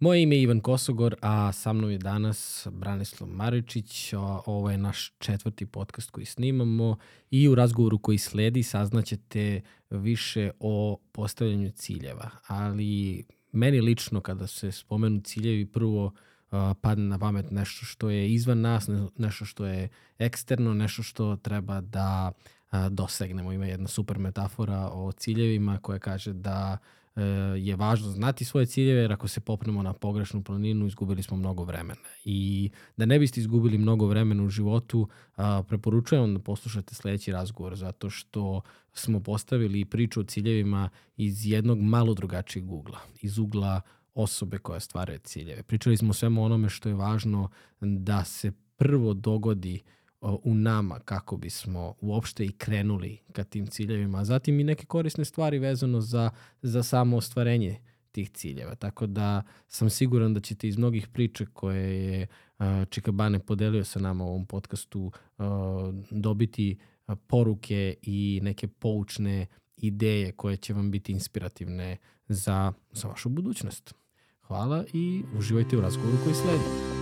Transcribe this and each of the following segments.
Moje ime je Ivan Kosogor, a sa mnom je danas Branislav Maričić. Ovo je naš četvrti podcast koji snimamo i u razgovoru koji sledi saznaćete više o postavljanju ciljeva. Ali meni lično kada se spomenu ciljevi prvo padne na pamet nešto što je izvan nas, nešto što je eksterno, nešto što treba da dosegnemo. Ima jedna super metafora o ciljevima koja kaže da uh, je važno znati svoje ciljeve, jer ako se popnemo na pogrešnu planinu, izgubili smo mnogo vremena. I da ne biste izgubili mnogo vremena u životu, preporučujem da poslušate sledeći razgovor, zato što smo postavili priču o ciljevima iz jednog malo drugačijeg ugla, iz ugla osobe koja stvara ciljeve. Pričali smo o svemu onome što je važno da se prvo dogodi uh, u nama kako bismo uopšte i krenuli ka tim ciljevima, a zatim i neke korisne stvari vezano za, za samo ostvarenje tih ciljeva. Tako da sam siguran da ćete iz mnogih priča koje je Čika Bane podelio sa nama u ovom podcastu dobiti poruke i neke poučne ideje koje će vam biti inspirativne za, za vašu budućnost. Hvala i uživajte u razgovoru koji sledi.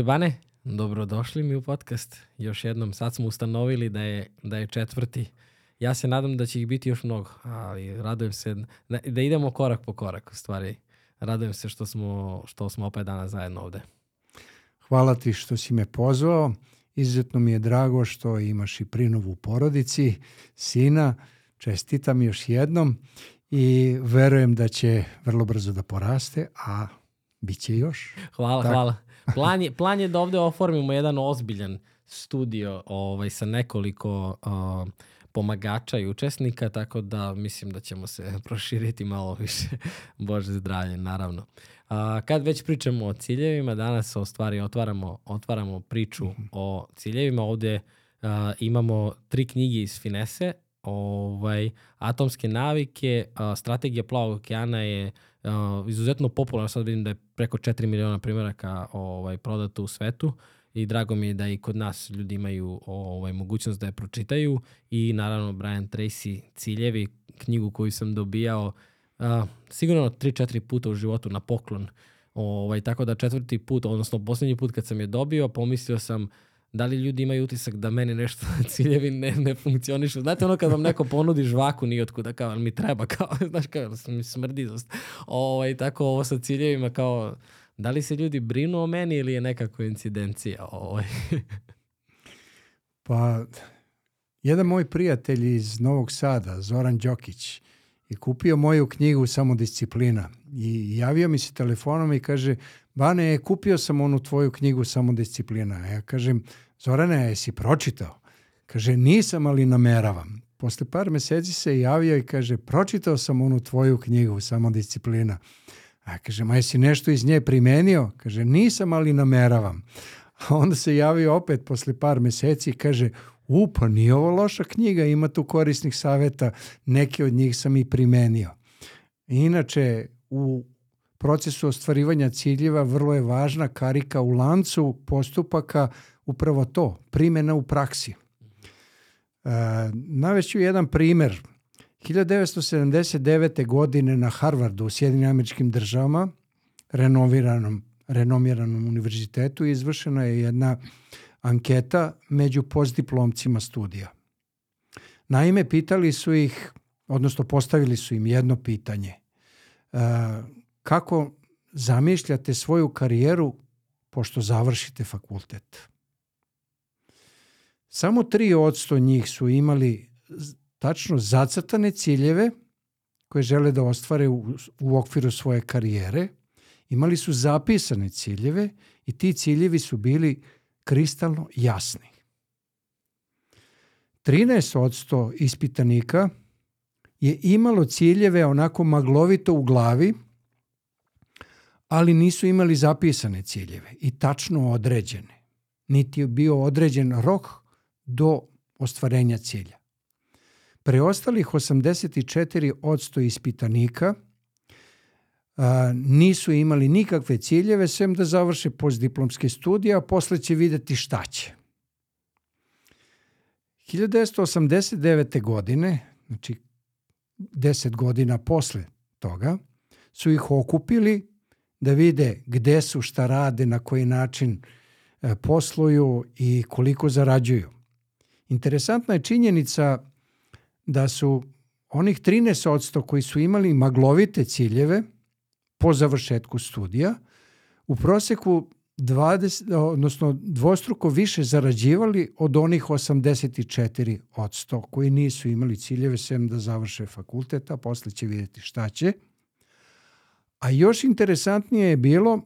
Bane, dobrodošli mi u podcast. Još jednom, sad smo ustanovili da je, da je četvrti. Ja se nadam da će ih biti još mnogo, ali radujem se da, da idemo korak po korak u stvari. Radujem se što smo, što smo opet danas zajedno ovde. Hvala ti što si me pozvao. Izuzetno mi je drago što imaš i prinovu u porodici, sina. Čestitam još jednom i verujem da će vrlo brzo da poraste, a bit će još. Hvala, Tako. hvala. Plan je, plan je da ovde oformimo jedan ozbiljan studio ovaj, sa nekoliko uh, pomagača i učesnika, tako da mislim da ćemo se proširiti malo više. Bože zdravlje, naravno. A, kad već pričamo o ciljevima, danas o stvari otvaramo, otvaramo priču mm -hmm. o ciljevima. Ovde a, imamo tri knjige iz Finese. Ovaj, Atomske navike, a, Strategija plavog okeana je uh, izuzetno popularno, sad vidim da je preko 4 miliona primjeraka ovaj, prodato u svetu i drago mi je da i kod nas ljudi imaju ovaj, mogućnost da je pročitaju i naravno Brian Tracy Ciljevi, knjigu koju sam dobijao uh, sigurno 3-4 puta u životu na poklon. Ovaj, tako da četvrti put, odnosno poslednji put kad sam je dobio, pomislio sam da li ljudi imaju utisak da meni nešto ciljevi ne, ne funkcionišu. Znate ono kad vam neko ponudi žvaku ni otkuda kao, mi treba, kao, znaš kao, mi smrdi. Ovaj, tako ovo sa ciljevima kao, da li se ljudi brinu o meni ili je neka koincidencija? Ovaj. pa, jedan moj prijatelj iz Novog Sada, Zoran Đokić, je kupio moju knjigu Samodisciplina i javio mi se telefonom i kaže, Bane, kupio sam onu tvoju knjigu Samodisciplina. Ja kažem, Zorane, jesi pročitao? Kaže, nisam, ali nameravam. Posle par meseci se javio i kaže, pročitao sam onu tvoju knjigu Samodisciplina. A kaže, ma jesi nešto iz nje primenio? Kaže, nisam, ali nameravam. A onda se javio opet posle par meseci i kaže, u, pa nije ovo loša knjiga, ima tu korisnih saveta, neke od njih sam i primenio. Inače, u procesu ostvarivanja ciljeva vrlo je važna karika u lancu postupaka upravo to, primjena u praksi. E, naveću jedan primer. 1979. godine na Harvardu u Sjedinim američkim državama, renoviranom, renomiranom univerzitetu, izvršena je jedna anketa među postdiplomcima studija. Naime, pitali su ih, odnosno postavili su im jedno pitanje. E, kako zamišljate svoju karijeru pošto završite fakultet? Samo 3% njih su imali tačno zacrtane ciljeve koje žele da ostvare u, u okviru svoje karijere. Imali su zapisane ciljeve i ti ciljevi su bili kristalno jasni. 13% ispitanika je imalo ciljeve onako maglovito u glavi, ali nisu imali zapisane ciljeve i tačno određene. Niti je bio određen rok do ostvarenja cilja. Preostalih 84% ispitanika a, nisu imali nikakve ciljeve sem da završe postdiplomske studije, a posle će videti šta će. 1989. godine, znači 10 godina posle toga, su ih okupili da vide gde su, šta rade, na koji način e, posluju i koliko zarađuju. Interesantna je činjenica da su onih 13% koji su imali maglovite ciljeve po završetku studija u proseku 20, odnosno dvostruko više zarađivali od onih 84% koji nisu imali ciljeve sem da završe fakultet, a posle će vidjeti šta će. A još interesantnije je bilo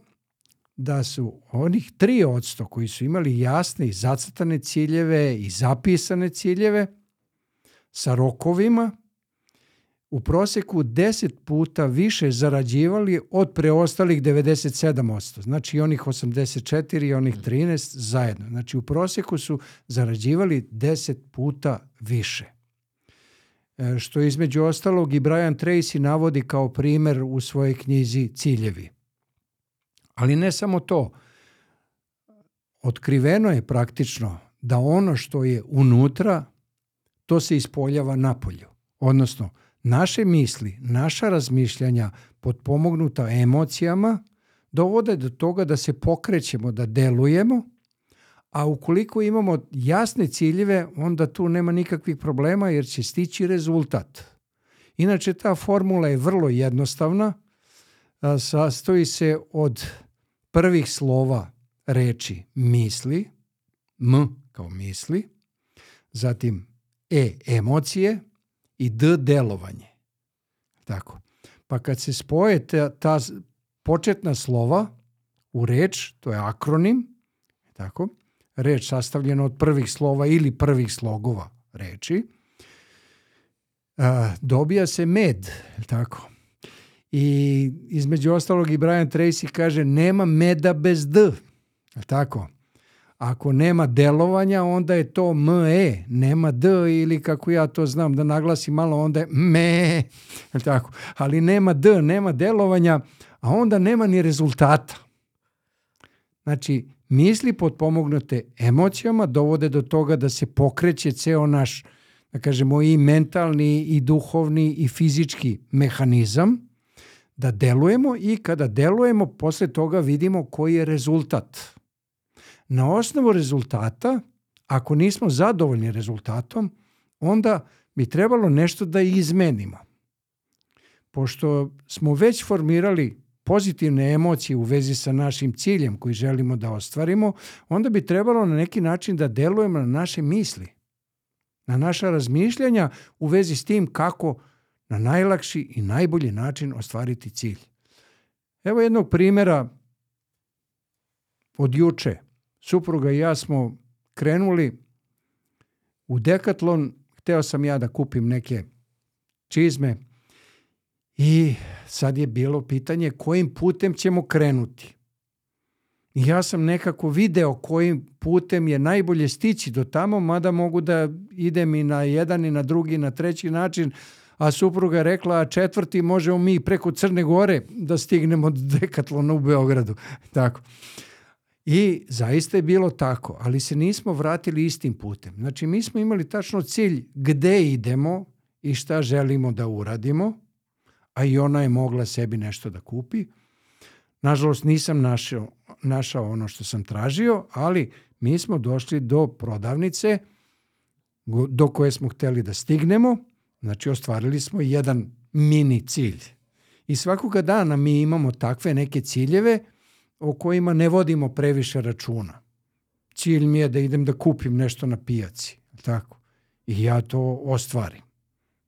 da su onih 3% koji su imali jasne i zacrtane ciljeve i zapisane ciljeve sa rokovima u proseku 10 puta više zarađivali od preostalih 97%. Znači i onih 84 i onih 13 zajedno. Znači u proseku su zarađivali 10 puta više. E, što između ostalog i Brian Tracy navodi kao primer u svojoj knjizi Ciljevi. Ali ne samo to. Otkriveno je praktično da ono što je unutra, to se ispoljava napolju. Odnosno, naše misli, naša razmišljanja podpomognuta emocijama dovode do toga da se pokrećemo, da delujemo, a ukoliko imamo jasne ciljeve, onda tu nema nikakvih problema jer će stići rezultat. Inače, ta formula je vrlo jednostavna, sastoji se od prvih slova reči misli, m kao misli, zatim e emocije, i D delovanje. Tako. Pa kad se spoje ta, ta početna slova u reč, to je akronim, tako, reč sastavljena od prvih slova ili prvih slogova reči, a, dobija se med, tako. I između ostalog i Brian Tracy kaže nema meda bez D, tako. Ako nema delovanja, onda je to ME, nema D ili kako ja to znam da naglasim malo, onda je ME, tako. ali nema D, nema delovanja, a onda nema ni rezultata. Znači, misli potpomognute emocijama dovode do toga da se pokreće ceo naš, da kažemo, i mentalni, i duhovni, i fizički mehanizam, da delujemo i kada delujemo, posle toga vidimo koji je rezultat. Na osnovu rezultata, ako nismo zadovoljni rezultatom, onda bi trebalo nešto da izmenimo. Pošto smo već formirali pozitivne emocije u vezi sa našim ciljem koji želimo da ostvarimo, onda bi trebalo na neki način da delujemo na naše misli, na naša razmišljanja u vezi s tim kako na najlakši i najbolji način ostvariti cilj. Evo jednog primjera od juče supruga i ja smo krenuli u Dekatlon, hteo sam ja da kupim neke čizme i sad je bilo pitanje kojim putem ćemo krenuti. I ja sam nekako video kojim putem je najbolje stići do tamo, mada mogu da idem i na jedan i na drugi i na treći način, a supruga rekla, a četvrti možemo mi preko Crne Gore da stignemo do Dekatlona u Beogradu. Tako. I zaista je bilo tako, ali se nismo vratili istim putem. Znači mi smo imali tačno cilj gde idemo i šta želimo da uradimo, a i ona je mogla sebi nešto da kupi. Nažalost nisam našao, našao ono što sam tražio, ali mi smo došli do prodavnice do koje smo hteli da stignemo, znači ostvarili smo jedan mini cilj. I svakoga dana mi imamo takve neke ciljeve o kojima ne vodimo previše računa. Cilj mi je da idem da kupim nešto na pijaci, tako? I ja to ostvarim.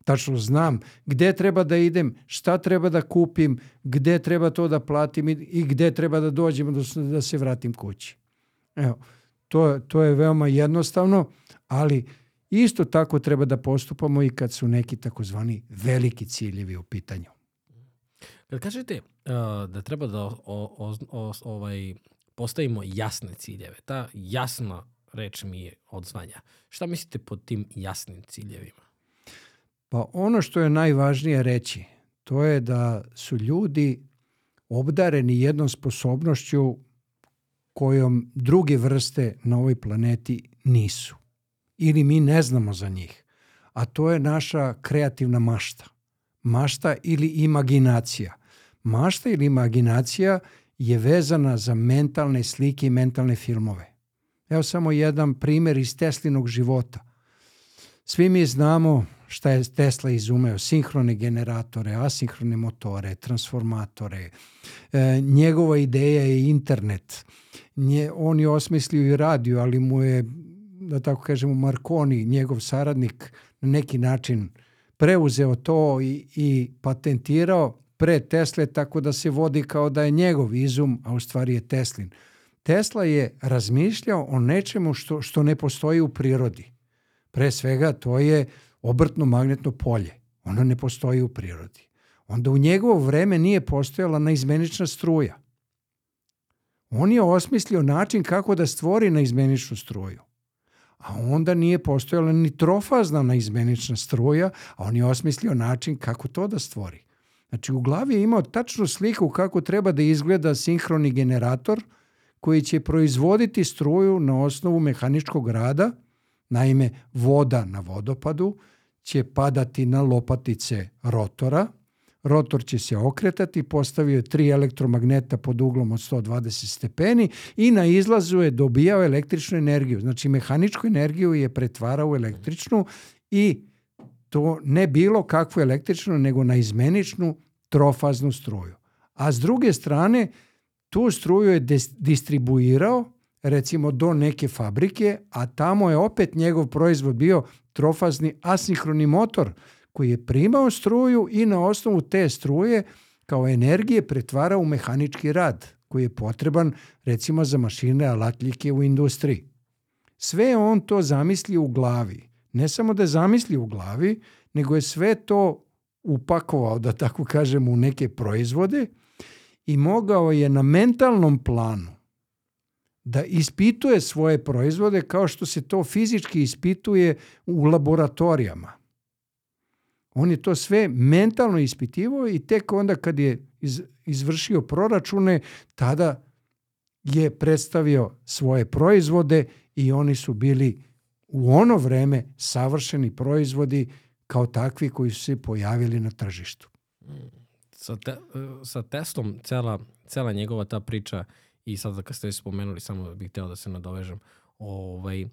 Tačno znam gde treba da idem, šta treba da kupim, gde treba to da platim i gde treba da dođem da, da se vratim kući. Evo, to, to je veoma jednostavno, ali isto tako treba da postupamo i kad su neki takozvani veliki ciljevi u pitanju. Kad kažete uh, da treba da o, o, o, ovaj, postavimo jasne ciljeve, ta jasna reč mi je odzvanja. Šta mislite pod tim jasnim ciljevima? Pa ono što je najvažnije reći, to je da su ljudi obdareni jednom sposobnošću kojom druge vrste na ovoj planeti nisu. Ili mi ne znamo za njih. A to je naša kreativna mašta. Mašta ili imaginacija. Mašta ili imaginacija je vezana za mentalne slike i mentalne filmove. Evo samo jedan primer iz Teslinog života. Svi mi znamo šta je Tesla izumeo, sinhrone generatore, asinhrone motore, transformatore. E, njegova ideja je internet. Nje, on je osmislio i radio, ali mu je, da tako kažemo, Marconi, njegov saradnik, na neki način preuzeo to i, i patentirao pre Tesle, tako da se vodi kao da je njegov izum, a u stvari je Teslin. Tesla je razmišljao o nečemu što, što ne postoji u prirodi. Pre svega to je obrtno magnetno polje. Ono ne postoji u prirodi. Onda u njegovo vreme nije postojala naizmenična struja. On je osmislio način kako da stvori naizmeničnu struju. A onda nije postojala ni trofazna naizmenična struja, a on je osmislio način kako to da stvori. Znači u glavi je imao tačnu sliku kako treba da izgleda sinhroni generator koji će proizvoditi struju na osnovu mehaničkog rada, naime voda na vodopadu će padati na lopatice rotora, rotor će se okretati, postavio je tri elektromagneta pod uglom od 120 stepeni i na izlazu je dobijao električnu energiju. Znači mehaničku energiju je pretvarao u električnu i to ne bilo kakvu električnu, nego na izmeničnu trofaznu struju. A s druge strane, tu struju je distribuirao recimo do neke fabrike, a tamo je opet njegov proizvod bio trofazni asinhroni motor koji je primao struju i na osnovu te struje kao energije pretvarao u mehanički rad koji je potreban recimo za mašine alatljike u industriji. Sve on to zamislio u glavi. Ne samo da je zamislio u glavi, nego je sve to upakovao, da tako kažem, u neke proizvode i mogao je na mentalnom planu da ispituje svoje proizvode kao što se to fizički ispituje u laboratorijama. On je to sve mentalno ispitivao i tek onda kad je izvršio proračune, tada je predstavio svoje proizvode i oni su bili u ono vreme savršeni proizvodi kao takvi koji su se pojavili na tržištu. Sa, te, sa Teslom cela, cela njegova ta priča i sad kad ste spomenuli, samo bih hteo da se nadovežem, ovaj, uh,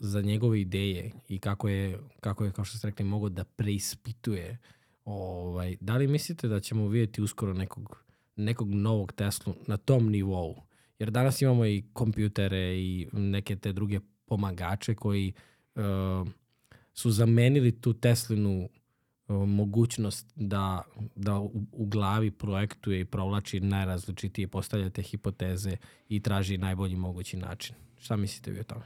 za njegove ideje i kako je, kako je, kao što ste rekli, mogo da preispituje ovaj, da li mislite da ćemo vidjeti uskoro nekog, nekog novog Teslu na tom nivou? Jer danas imamo i kompjutere i neke te druge pomagače koji uh, su zamenili tu Teslinu mogućnost da, da u, u glavi projektuje i provlači najrazličitije, postavlja te hipoteze i traži najbolji mogući način. Šta mislite vi o tome?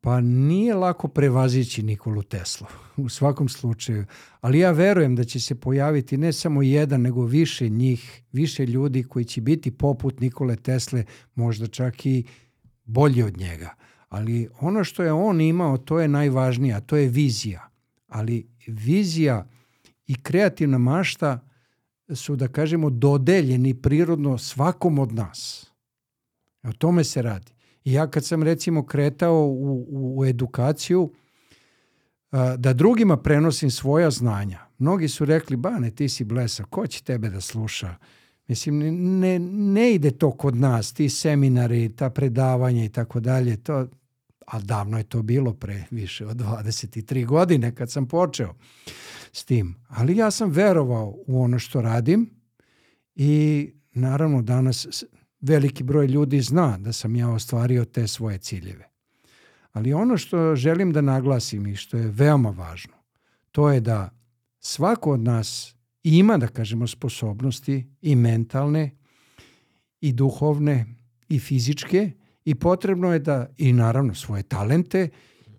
Pa nije lako prevazići Nikolu Teslu, u svakom slučaju. Ali ja verujem da će se pojaviti ne samo jedan, nego više njih, više ljudi koji će biti poput Nikole Tesle, možda čak i bolji od njega. Ali ono što je on imao, to je najvažnije, to je vizija. Ali vizija i kreativna mašta su, da kažemo, dodeljeni prirodno svakom od nas. O tome se radi. I ja kad sam recimo kretao u, u, u edukaciju, da drugima prenosim svoja znanja. Mnogi su rekli, Bane, ti si blesa, ko će tebe da sluša? Mislim, ne, ne ide to kod nas, ti seminari, ta predavanja i tako dalje. To, a davno je to bilo pre više od 23 godine kad sam počeo s tim. Ali ja sam verovao u ono što radim i naravno danas veliki broj ljudi zna da sam ja ostvario te svoje ciljeve. Ali ono što želim da naglasim i što je veoma važno, to je da svako od nas ima, da kažemo, sposobnosti i mentalne i duhovne i fizičke i potrebno je da, i naravno svoje talente,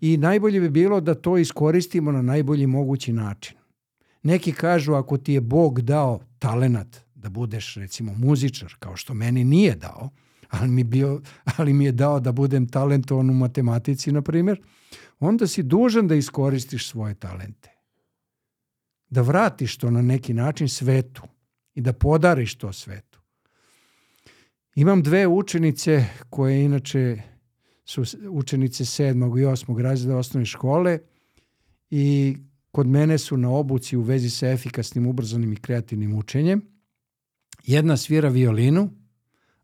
i najbolje bi bilo da to iskoristimo na najbolji mogući način. Neki kažu ako ti je Bog dao talenat da budeš recimo muzičar, kao što meni nije dao, ali mi, bio, ali mi je dao da budem talentovan u matematici, na primjer, onda si dužan da iskoristiš svoje talente. Da vratiš to na neki način svetu i da podariš to svetu. Imam dve učenice koje inače su učenice sedmog i osmog razreda osnovne škole i kod mene su na obuci u vezi sa efikasnim, ubrzanim i kreativnim učenjem. Jedna svira violinu,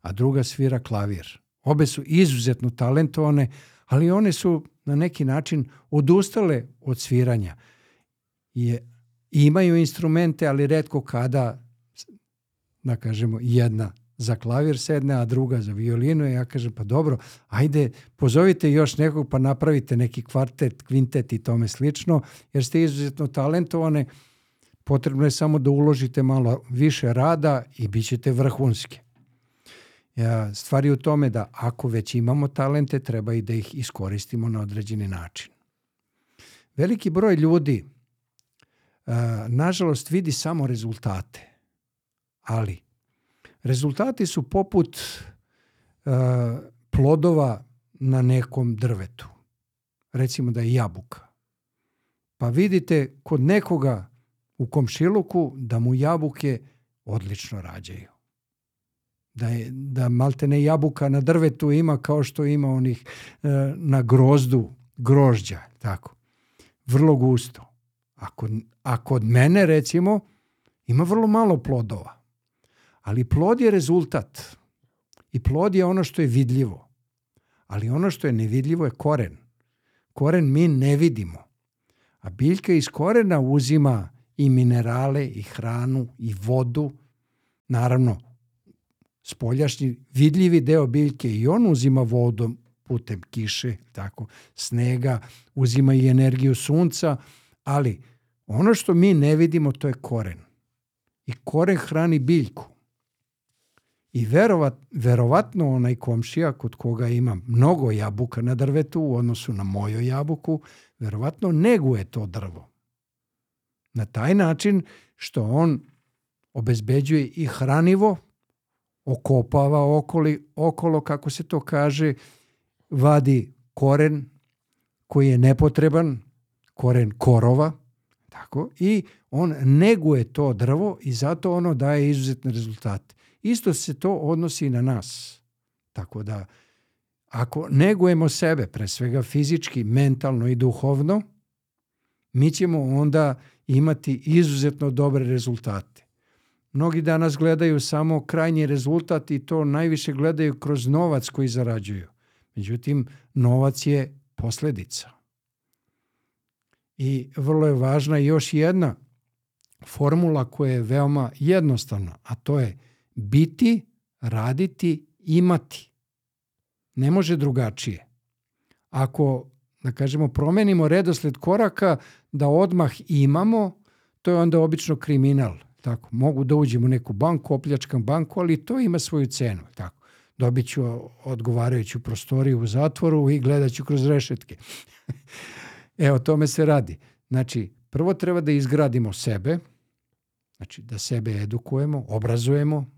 a druga svira klavir. Obe su izuzetno talentovane, ali one su na neki način odustale od sviranja. Je, imaju instrumente, ali redko kada, da kažemo, jedna za klavir sedne, a druga za violinu. Ja kažem, pa dobro, ajde, pozovite još nekog pa napravite neki kvartet, kvintet i tome slično, jer ste izuzetno talentovane. Potrebno je samo da uložite malo više rada i bit ćete vrhunski. Ja, stvari u tome da ako već imamo talente, treba i da ih iskoristimo na određeni način. Veliki broj ljudi, nažalost, vidi samo rezultate, ali Rezultati su poput uh, plodova na nekom drvetu. Recimo da je jabuka. Pa vidite kod nekoga u komšiluku da mu jabuke odlično rađaju. Da, je, da malte ne jabuka na drvetu ima kao što ima onih uh, na grozdu grožđa. Tako. Vrlo gusto. A kod, a kod mene recimo ima vrlo malo plodova. Ali plod je rezultat. I plod je ono što je vidljivo. Ali ono što je nevidljivo je koren. Koren mi ne vidimo. A biljka iz korena uzima i minerale, i hranu, i vodu. Naravno, spoljašnji vidljivi deo biljke i on uzima vodu putem kiše, tako, snega, uzima i energiju sunca, ali ono što mi ne vidimo to je koren. I koren hrani biljku. I verovat, verovatno onaj komšija kod koga ima mnogo jabuka na drvetu u odnosu na moju jabuku, verovatno neguje to drvo. Na taj način što on obezbeđuje i hranivo, okopava okoli, okolo, kako se to kaže, vadi koren koji je nepotreban, koren korova, tako, i on neguje to drvo i zato ono daje izuzetne rezultate. Isto se to odnosi na nas. Tako da, ako negujemo sebe, pre svega fizički, mentalno i duhovno, mi ćemo onda imati izuzetno dobre rezultate. Mnogi danas gledaju samo krajnji rezultat i to najviše gledaju kroz novac koji zarađuju. Međutim, novac je posledica. I vrlo je važna još jedna formula koja je veoma jednostavna, a to je biti, raditi, imati. Ne može drugačije. Ako, da kažemo, promenimo redosled koraka da odmah imamo, to je onda obično kriminal. Tako, mogu da uđem u neku banku, opljačkam banku, ali to ima svoju cenu. Tako. Dobit ću odgovarajuću prostoriju u zatvoru i gledat ću kroz rešetke. Evo, tome se radi. Znači, prvo treba da izgradimo sebe, znači da sebe edukujemo, obrazujemo,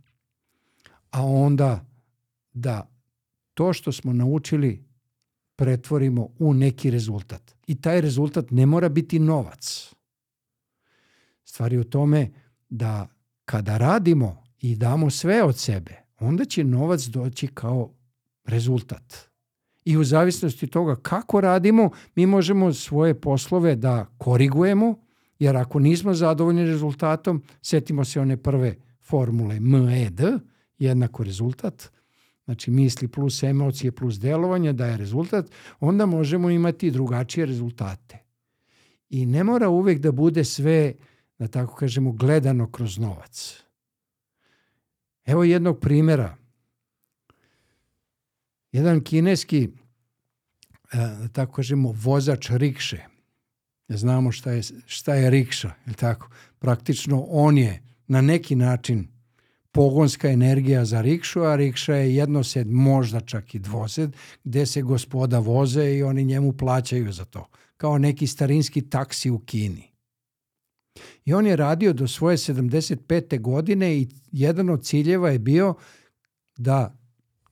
a onda da to što smo naučili pretvorimo u neki rezultat. I taj rezultat ne mora biti novac. Stvar je u tome da kada radimo i damo sve od sebe, onda će novac doći kao rezultat. I u zavisnosti toga kako radimo, mi možemo svoje poslove da korigujemo, jer ako nismo zadovoljni rezultatom, setimo se one prve formule MED, jednako rezultat, znači misli plus emocije plus delovanje daje rezultat, onda možemo imati drugačije rezultate. I ne mora uvek da bude sve, da tako kažemo, gledano kroz novac. Evo jednog primjera. Jedan kineski, e, da tako kažemo, vozač rikše. Znamo šta je, šta je rikša, je tako? Praktično on je na neki način pogonska energija za rikšu, a rikša je jednosed, možda čak i dvosed, gde se gospoda voze i oni njemu plaćaju za to. Kao neki starinski taksi u Kini. I on je radio do svoje 75. godine i jedan od ciljeva je bio da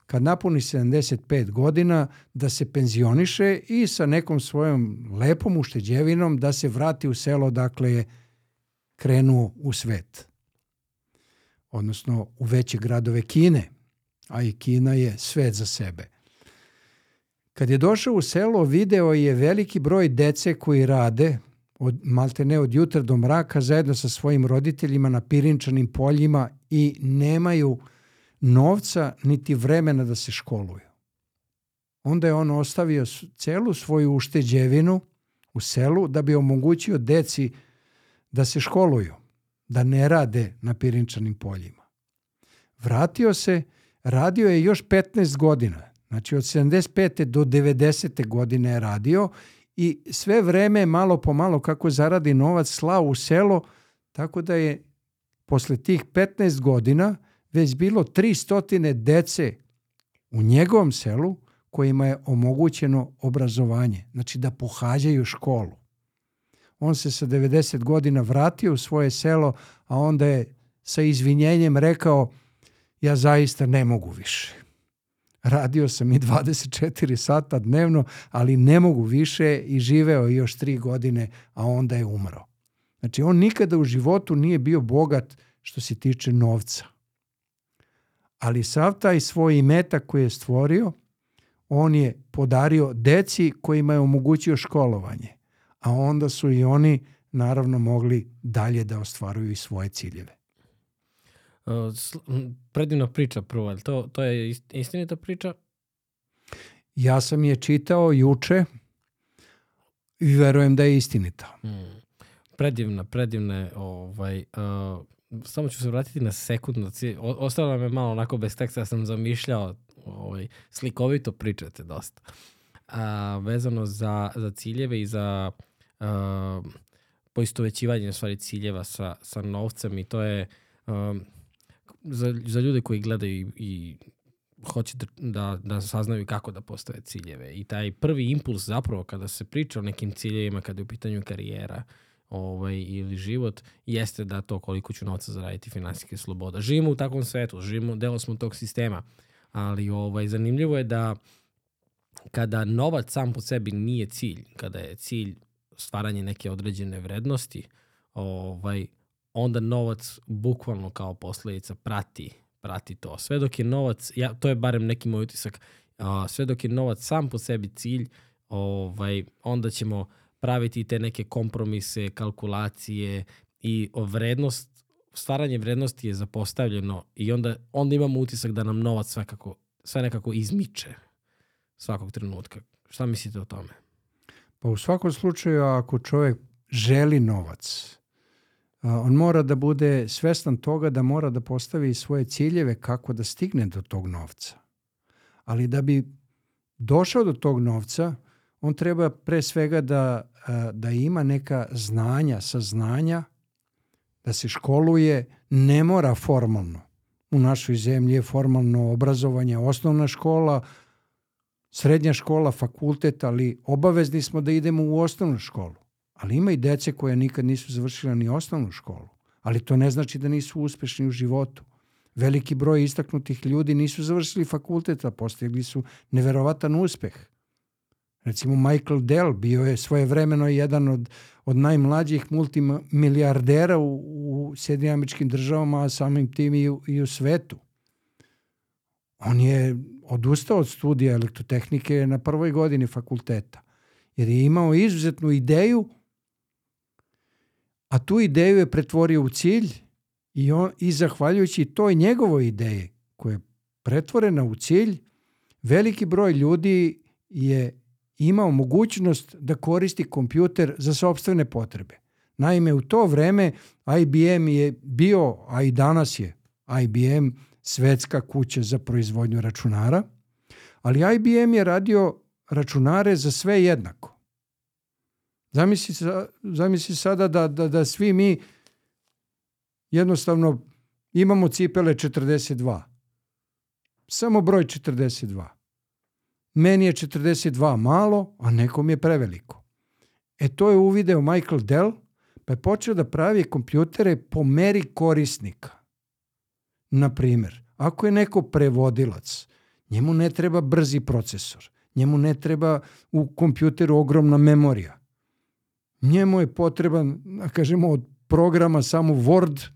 kad napuni 75 godina da se penzioniše i sa nekom svojom lepom ušteđevinom da se vrati u selo dakle je krenuo u svet. Odnosno u veće gradove Kine, a i Kina je svet za sebe. Kad je došao u selo, video je veliki broj dece koji rade, od, malte ne od jutra do mraka, zajedno sa svojim roditeljima na pirinčanim poljima i nemaju novca niti vremena da se školuju. Onda je on ostavio celu svoju ušteđevinu u selu da bi omogućio deci da se školuju, da ne rade na pirinčanim poljima. Vratio se, radio je još 15 godina, znači od 75. do 90. godine je radio i sve vreme malo po malo kako zaradi novac slao u selo, tako da je posle tih 15 godina već bilo 300 dece u njegovom selu kojima je omogućeno obrazovanje, znači da pohađaju školu. On se sa 90 godina vratio u svoje selo, a onda je sa izvinjenjem rekao ja zaista ne mogu više. Radio sam i 24 sata dnevno, ali ne mogu više i živeo još tri godine, a onda je umro. Znači, on nikada u životu nije bio bogat što se tiče novca. Ali sav taj svoj imetak koji je stvorio, on je podario deci kojima je omogućio školovanje. A onda su i oni naravno mogli dalje da ostvaruju i svoje ciljeve. Uh, predivna priča prvo, ali to, to je istinita priča? Ja sam je čitao juče i verujem da je istinita. Hmm. Predivna, predivna ovaj, uh, samo ću se vratiti na sekund. Ostalo je malo onako bez teksta, ja sam zamišljao ovaj, slikovito pričate dosta. A, vezano za, za ciljeve i za a, poistovećivanje stvari ciljeva sa, sa novcem i to je a, za, za ljude koji gledaju i, i hoće da, da saznaju kako da postave ciljeve. I taj prvi impuls zapravo kada se priča o nekim ciljevima, kada je u pitanju karijera, ovaj, ili život, jeste da to koliko ću novca zaraditi finansijske sloboda. Živimo u takvom svetu, živimo, delo smo tog sistema, ali ovaj, zanimljivo je da kada novac sam po sebi nije cilj, kada je cilj stvaranje neke određene vrednosti, ovaj, onda novac bukvalno kao posledica prati, prati to. Sve dok je novac, ja, to je barem neki moj utisak, a, sve dok je novac sam po sebi cilj, ovaj, onda ćemo praviti te neke kompromise, kalkulacije i vrednost, stvaranje vrednosti je zapostavljeno i onda, onda imamo utisak da nam novac svakako, sve nekako izmiče svakog trenutka. Šta mislite o tome? Pa u svakom slučaju ako čovjek želi novac, on mora da bude svestan toga da mora da postavi svoje ciljeve kako da stigne do tog novca. Ali da bi došao do tog novca, on treba pre svega da, da ima neka znanja, saznanja, da se školuje, ne mora formalno. U našoj zemlji je formalno obrazovanje, osnovna škola, srednja škola, fakultet, ali obavezni smo da idemo u osnovnu školu. Ali ima i dece koje nikad nisu završila ni osnovnu školu. Ali to ne znači da nisu uspešni u životu. Veliki broj istaknutih ljudi nisu završili fakultet, a postigli su neverovatan uspeh. Recimo Michael Dell bio je svoje vremeno jedan od, od najmlađih multimilijardera u, u Sjedinim američkim državama, a samim tim i u, i u svetu. On je odustao od studija elektrotehnike na prvoj godini fakulteta, jer je imao izuzetnu ideju, a tu ideju je pretvorio u cilj i, on, i zahvaljujući toj njegovoj ideji koja je pretvorena u cilj, veliki broj ljudi je imao mogućnost da koristi kompjuter za sobstvene potrebe. Naime, u to vreme IBM je bio, a i danas je IBM svetska kuća za proizvodnju računara, ali IBM je radio računare za sve jednako. Zamisli, zamisli sada da, da, da svi mi jednostavno imamo cipele 42. Samo broj 42. Meni je 42 malo, a nekom je preveliko. E to je uvideo Michael Dell, pa je počeo da pravi kompjutere po meri korisnika. Na primer, ako je neko prevodilac, njemu ne treba brzi procesor, njemu ne treba u kompjuteru ogromna memorija. Njemu je potreban, da kažemo, od programa samo Word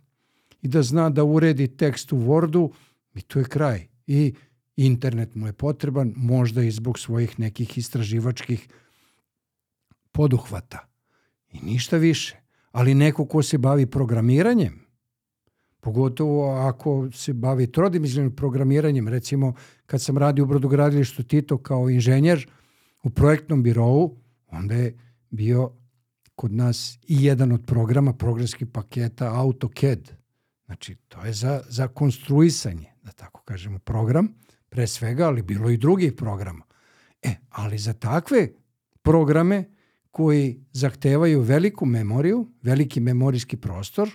i da zna da uredi tekst u Wordu i to je kraj. I internet mu je potreban, možda i zbog svojih nekih istraživačkih poduhvata. I ništa više. Ali neko ko se bavi programiranjem, pogotovo ako se bavi trodimizljnim programiranjem, recimo kad sam radio u brodogradilištu Tito kao inženjer u projektnom birovu, onda je bio kod nas i jedan od programa programskih paketa AutoCAD. Znači, to je za, za konstruisanje, da tako kažemo, program, pre svega, ali bilo i drugih programa. E, ali za takve programe koji zahtevaju veliku memoriju, veliki memorijski prostor,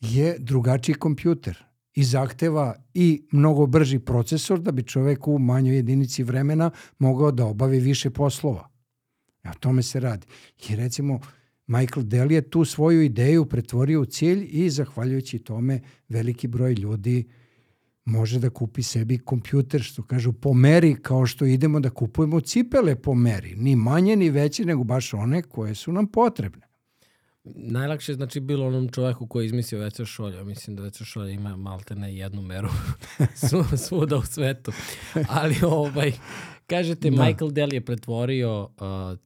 je drugačiji kompjuter i zahteva i mnogo brži procesor da bi čovek u manjoj jedinici vremena mogao da obavi više poslova. O tome se radi. I recimo, Michael Dell je tu svoju ideju pretvorio u cilj i zahvaljujući tome veliki broj ljudi može da kupi sebi kompjuter, što kažu, po meri, kao što idemo da kupujemo cipele po meri. Ni manje, ni veće, nego baš one koje su nam potrebne. Najlakše je znači bilo onom čoveku koji je izmislio Veca Šolja. Mislim da Veca Šolja ima malte na jednu meru svuda u svetu. Ali ovaj, kažete, da. Michael Dell je pretvorio uh,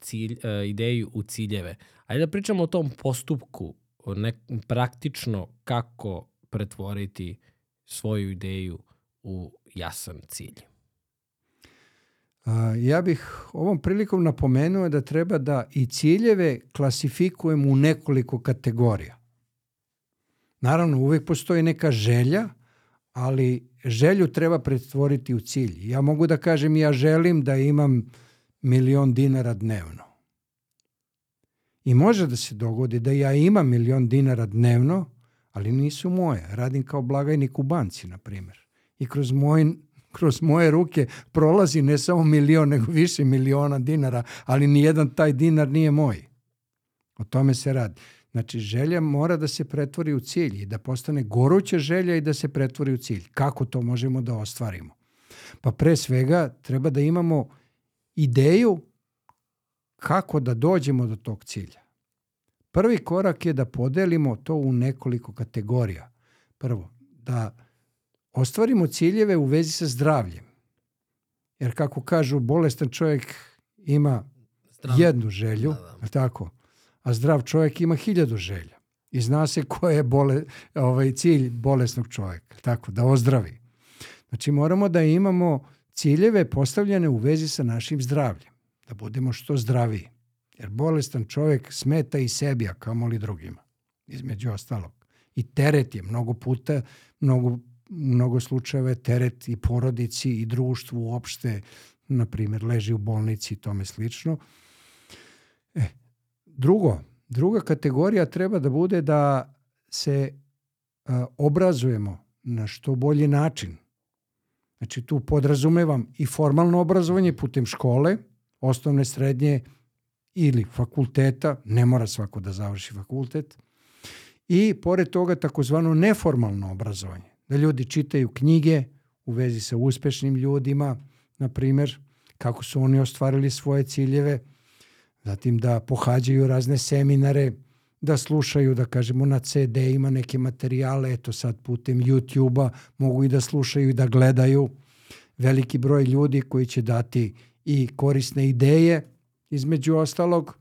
cilj, uh, ideju u ciljeve. Ajde da pričamo o tom postupku, o nek, praktično kako pretvoriti svoju ideju u jasan cilj. Ja bih ovom prilikom napomenuo da treba da i ciljeve klasifikujemo u nekoliko kategorija. Naravno, uvek postoji neka želja, ali želju treba pretvoriti u cilj. Ja mogu da kažem ja želim da imam milion dinara dnevno. I može da se dogodi da ja imam milion dinara dnevno, ali nisu moje. Radim kao blagajnik u banci, na primjer. I kroz moj kroz moje ruke prolazi ne samo milion, nego više miliona dinara, ali ni jedan taj dinar nije moj. O tome se radi. Znači, želja mora da se pretvori u cilj i da postane goruća želja i da se pretvori u cilj. Kako to možemo da ostvarimo? Pa pre svega treba da imamo ideju kako da dođemo do tog cilja. Prvi korak je da podelimo to u nekoliko kategorija. Prvo, da ostvarimo ciljeve u vezi sa zdravljem. Jer kako kažu, bolestan čovjek ima Zdrav. jednu želju, da, da. tako? a zdrav čovjek ima hiljadu želja. I zna se ko je bole, ovaj, cilj bolesnog čovjeka, tako, da ozdravi. Znači moramo da imamo ciljeve postavljene u vezi sa našim zdravljem, da budemo što zdraviji. Jer bolestan čovjek smeta i sebi, a kamoli drugima, između ostalog. I teret je mnogo puta, mnogo mnogo slučajeva teret i porodici i društvu uopšte, na primjer, leži u bolnici i tome slično. E, drugo, druga kategorija treba da bude da se a, obrazujemo na što bolji način. Znači tu podrazumevam i formalno obrazovanje putem škole, osnovne, srednje ili fakulteta, ne mora svako da završi fakultet, i pored toga takozvano neformalno obrazovanje da ljudi čitaju knjige u vezi sa uspešnim ljudima, na primer, kako su oni ostvarili svoje ciljeve, zatim da pohađaju razne seminare, da slušaju, da kažemo, na CD-ima neke materijale, eto sad putem YouTube-a mogu i da slušaju i da gledaju veliki broj ljudi koji će dati i korisne ideje, između ostalog.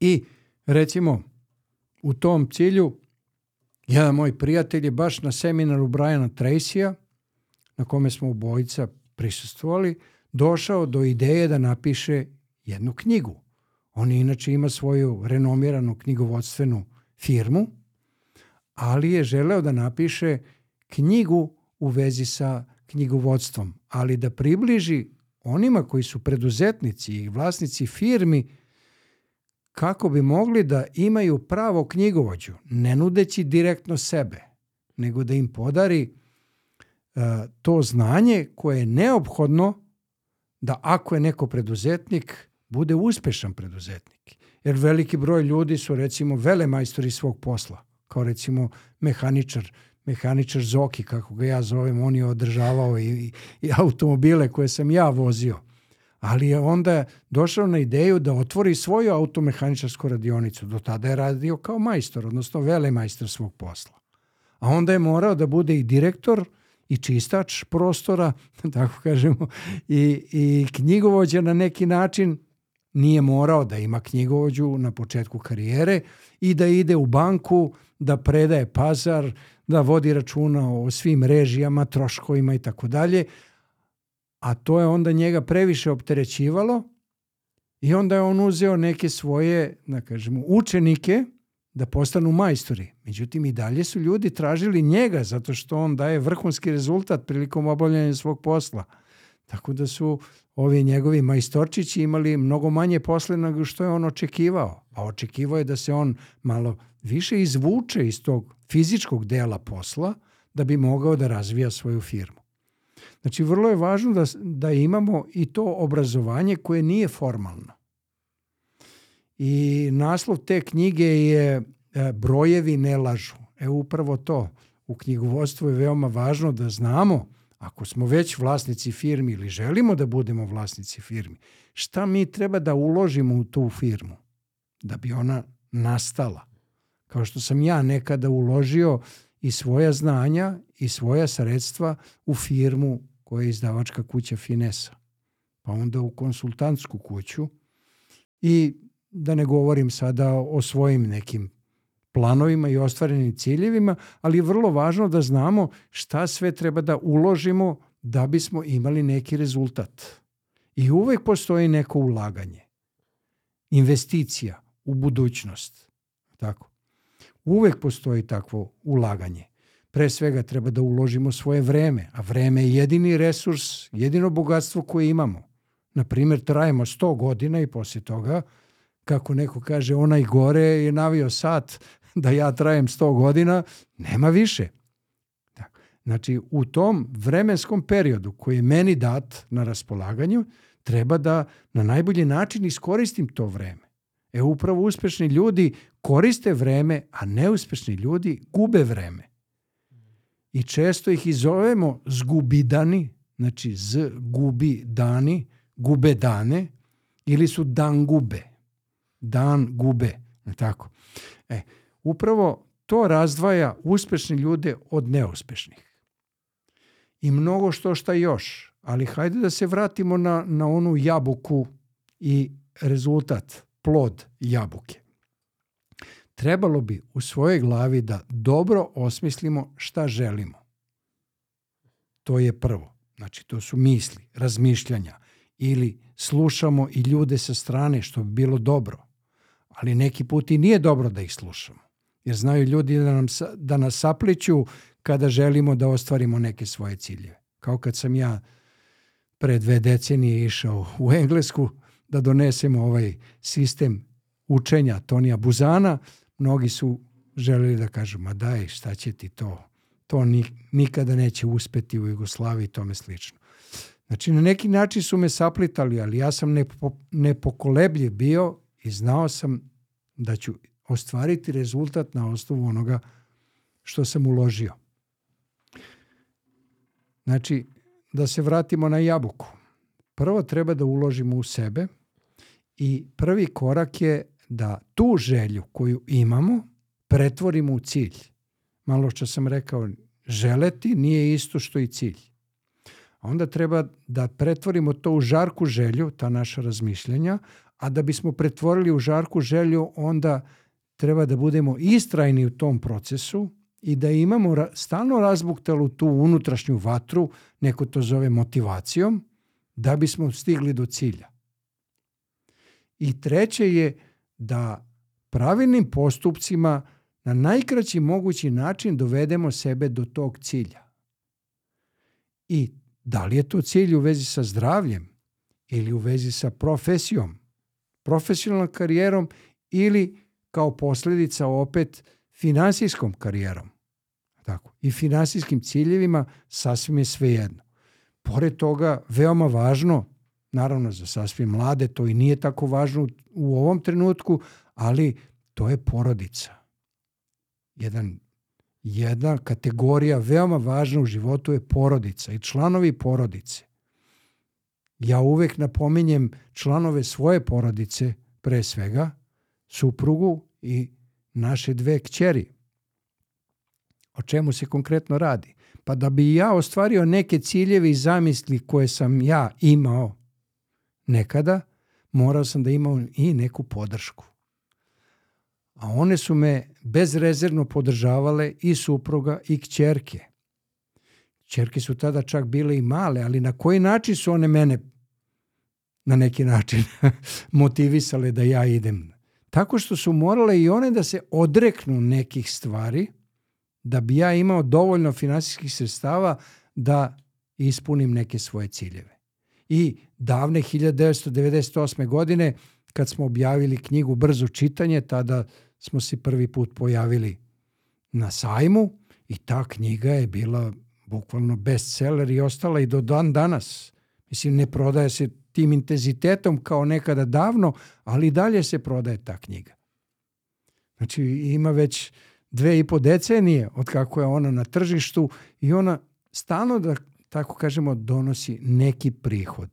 I recimo u tom cilju Jedan moj prijatelj je baš na seminaru Briana Tracy-a, na kome smo obojica prisustvovali, došao do ideje da napiše jednu knjigu. On inače ima svoju renomiranu knjigovodstvenu firmu, ali je želeo da napiše knjigu u vezi sa knjigovodstvom, ali da približi onima koji su preduzetnici i vlasnici firmi kako bi mogli da imaju pravo knjigovođu, ne nudeći direktno sebe, nego da im podari uh, to znanje koje je neophodno da ako je neko preduzetnik, bude uspešan preduzetnik. Jer veliki broj ljudi su recimo vele majstori svog posla, kao recimo mehaničar, mehaničar Zoki, kako ga ja zovem, on je održavao i, i automobile koje sam ja vozio ali je onda došao na ideju da otvori svoju automehaničarsku radionicu. Do tada je radio kao majstor, odnosno vele majstor svog posla. A onda je morao da bude i direktor i čistač prostora, tako kažemo, i, i knjigovođa na neki način, nije morao da ima knjigovođu na početku karijere i da ide u banku, da predaje pazar, da vodi računa o svim režijama, troškovima i tako dalje, a to je onda njega previše opterećivalo i onda je on uzeo neke svoje, da kažemo, učenike da postanu majstori. Međutim, i dalje su ljudi tražili njega zato što on daje vrhunski rezultat prilikom obavljanja svog posla. Tako da su ovi njegovi majstorčići imali mnogo manje posle nego što je on očekivao. A očekivao je da se on malo više izvuče iz tog fizičkog dela posla da bi mogao da razvija svoju firmu. Znači, vrlo je važno da, da imamo i to obrazovanje koje nije formalno. I naslov te knjige je e, Brojevi ne lažu. E upravo to. U knjigovodstvu je veoma važno da znamo ako smo već vlasnici firmi ili želimo da budemo vlasnici firmi, šta mi treba da uložimo u tu firmu da bi ona nastala. Kao što sam ja nekada uložio i svoja znanja i svoja sredstva u firmu koja je izdavačka kuća Finesa. Pa onda u konsultantsku kuću i da ne govorim sada o svojim nekim planovima i ostvarenim ciljevima, ali je vrlo važno da znamo šta sve treba da uložimo da bismo imali neki rezultat. I uvek postoji neko ulaganje. Investicija u budućnost. Tako. Uvek postoji takvo ulaganje. Pre svega treba da uložimo svoje vreme, a vreme je jedini resurs, jedino bogatstvo koje imamo. Na primjer, trajemo 100 godina i posle toga, kako neko kaže, onaj gore je navio sat, da ja trajem 100 godina, nema više. Znači, u tom vremenskom periodu koji je meni dat na raspolaganju, treba da na najbolji način iskoristim to vreme. E upravo uspešni ljudi koriste vreme, a neuspešni ljudi gube vreme. I često ih izovemo zgubidani, znači z gubi dani, gube dane, ili su dan gube. Dan gube, tako. E, Upravo to razdvaja uspešne ljude od neuspešnih. I mnogo što šta još, ali hajde da se vratimo na, na onu jabuku i rezultat, plod jabuke. Trebalo bi u svojoj glavi da dobro osmislimo šta želimo. To je prvo. Znači, to su misli, razmišljanja ili slušamo i ljude sa strane što bi bilo dobro. Ali neki put i nije dobro da ih slušamo jer znaju ljudi da, nam, da nas sapliću kada želimo da ostvarimo neke svoje ciljeve. Kao kad sam ja pre dve decenije išao u Englesku da donesemo ovaj sistem učenja Tonija Buzana, mnogi su želeli da kažu, ma daj, šta će ti to? To ni, nikada neće uspeti u Jugoslaviji i tome slično. Znači, na neki način su me saplitali, ali ja sam nepo, nepokolebljiv bio i znao sam da ću ostvariti rezultat na osnovu onoga što sam uložio. Znači, da se vratimo na jabuku. Prvo treba da uložimo u sebe i prvi korak je da tu želju koju imamo pretvorimo u cilj. Malo što sam rekao, želeti nije isto što i cilj. Onda treba da pretvorimo to u žarku želju, ta naša razmišljenja, a da bismo pretvorili u žarku želju, onda treba da budemo istrajni u tom procesu i da imamo stalno razbuktelu tu unutrašnju vatru, neko to zove motivacijom, da bismo stigli do cilja. I treće je da pravilnim postupcima na najkraći mogući način dovedemo sebe do tog cilja. I da li je to cilj u vezi sa zdravljem ili u vezi sa profesijom, profesionalnom karijerom ili kao posljedica opet finansijskom karijerom tako, i finansijskim ciljevima sasvim je svejedno. Pored toga, veoma važno, naravno za sasvim mlade, to i nije tako važno u ovom trenutku, ali to je porodica. Jedan, jedna kategorija veoma važna u životu je porodica i članovi porodice. Ja uvek napominjem članove svoje porodice pre svega, suprugu i naše dve kćeri. O čemu se konkretno radi? Pa da bi ja ostvario neke ciljeve i zamisli koje sam ja imao nekada, morao sam da imam i neku podršku. A one su me bezrezervno podržavale i supruga i kćerke. Kćerke su tada čak bile i male, ali na koji način su one mene na neki način motivisale da ja idem? Tako što su morale i one da se odreknu nekih stvari da bi ja imao dovoljno finansijskih sredstava da ispunim neke svoje ciljeve. I davne 1998. godine, kad smo objavili knjigu Brzo čitanje, tada smo se prvi put pojavili na sajmu i ta knjiga je bila bukvalno bestseller i ostala i do dan danas. Mislim, ne prodaje se tim intenzitetom kao nekada davno, ali dalje se prodaje ta knjiga. Znači, ima već dve i po decenije od kako je ona na tržištu i ona stalno, da tako kažemo, donosi neki prihod.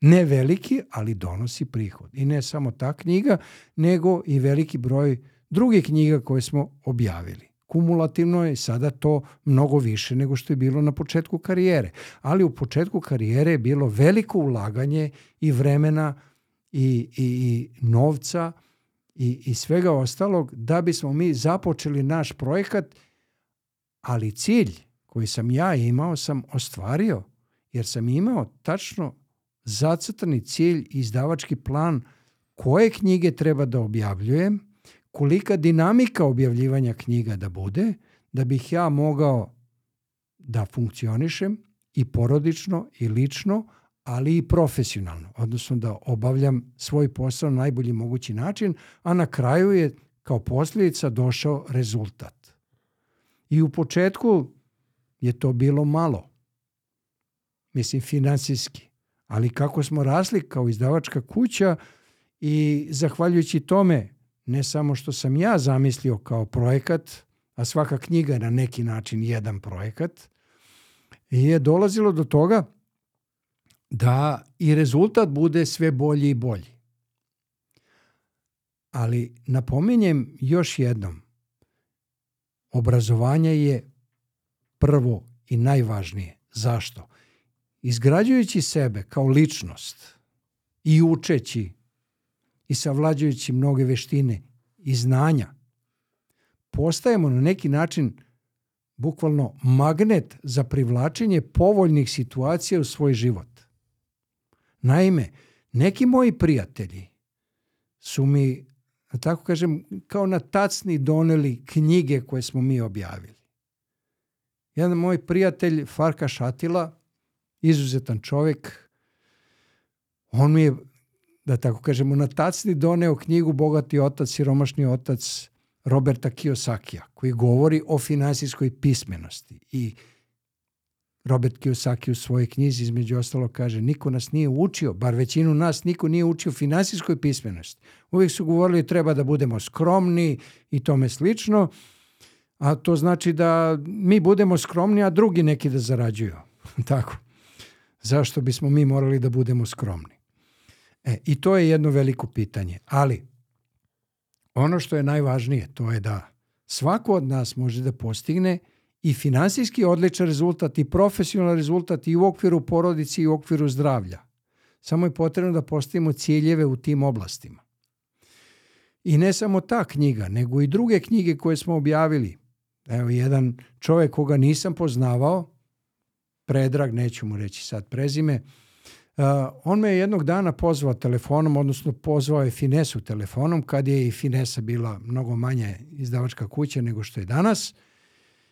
Ne veliki, ali donosi prihod. I ne samo ta knjiga, nego i veliki broj drugih knjiga koje smo objavili. Kumulativno je sada to mnogo više nego što je bilo na početku karijere. Ali u početku karijere je bilo veliko ulaganje i vremena i, i, i novca i, i svega ostalog da bismo mi započeli naš projekat, ali cilj koji sam ja imao sam ostvario jer sam imao tačno zacrtani cilj i izdavački plan koje knjige treba da objavljujem, kolika dinamika objavljivanja knjiga da bude, da bih ja mogao da funkcionišem i porodično i lično, ali i profesionalno, odnosno da obavljam svoj posao na najbolji mogući način, a na kraju je kao posljedica došao rezultat. I u početku je to bilo malo, mislim finansijski, ali kako smo rasli kao izdavačka kuća i zahvaljujući tome, ne samo što sam ja zamislio kao projekat, a svaka knjiga je na neki način jedan projekat, je dolazilo do toga da i rezultat bude sve bolji i bolji. Ali napominjem još jednom, obrazovanje je prvo i najvažnije. Zašto? Izgrađujući sebe kao ličnost i učeći i savlađujući mnoge veštine i znanja, postajemo na neki način bukvalno magnet za privlačenje povoljnih situacija u svoj život. Naime, neki moji prijatelji su mi, da tako kažem, kao na tacni doneli knjige koje smo mi objavili. Jedan moj prijatelj, Farka Šatila, izuzetan čovjek, on mi je, da tako kažemo, na tacni doneo knjigu Bogati otac, siromašni otac Roberta Kiyosakija, koji govori o finansijskoj pismenosti i Robert Kiyosaki u svojoj knjizi između ostalo kaže niko nas nije učio, bar većinu nas niko nije učio finansijskoj pismenosti. Uvijek su govorili treba da budemo skromni i tome slično, a to znači da mi budemo skromni, a drugi neki da zarađuju. Tako. Zašto bismo mi morali da budemo skromni? E, I to je jedno veliko pitanje. Ali, ono što je najvažnije, to je da svako od nas može da postigne i finansijski odličan rezultat i profesionalan rezultat i u okviru porodici i u okviru zdravlja. Samo je potrebno da postavimo ciljeve u tim oblastima. I ne samo ta knjiga, nego i druge knjige koje smo objavili. Evo, jedan čovjek koga nisam poznavao, Predrag, neću mu reći sad prezime, Uh, on me je jednog dana pozvao telefonom, odnosno pozvao je Finesu telefonom, kad je i Finesa bila mnogo manje izdavačka kuća nego što je danas.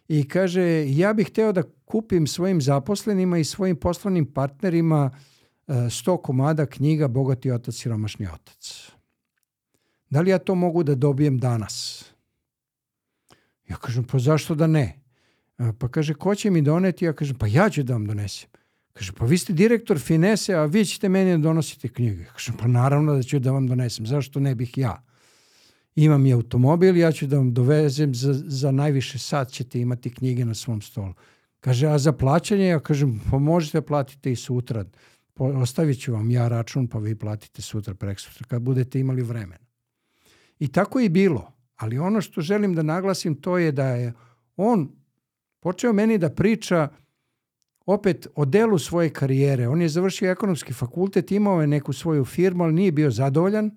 I kaže, ja bih hteo da kupim svojim zaposlenima i svojim poslovnim partnerima uh, 100 komada knjiga Bogati otac, siromašni otac. Da li ja to mogu da dobijem danas? Ja kažem, pa zašto da ne? Uh, pa kaže, ko će mi doneti? Ja kažem, pa ja ću da vam donesem. Kaže, pa vi ste direktor Finese, a vi ćete meni da donositi knjige. Kaže, pa naravno da ću da vam donesem. Zašto ne bih ja? Imam i automobil, ja ću da vam dovezem za, za najviše sat ćete imati knjige na svom stolu. Kaže, a za plaćanje? Ja kažem, pa možete platiti i sutra. Ostavit ću vam ja račun, pa vi platite sutra, prek sutra, kad budete imali vremena. I tako je bilo. Ali ono što želim da naglasim to je da je on počeo meni da priča opet o delu svoje karijere. On je završio ekonomski fakultet, imao je neku svoju firmu, ali nije bio zadovoljan.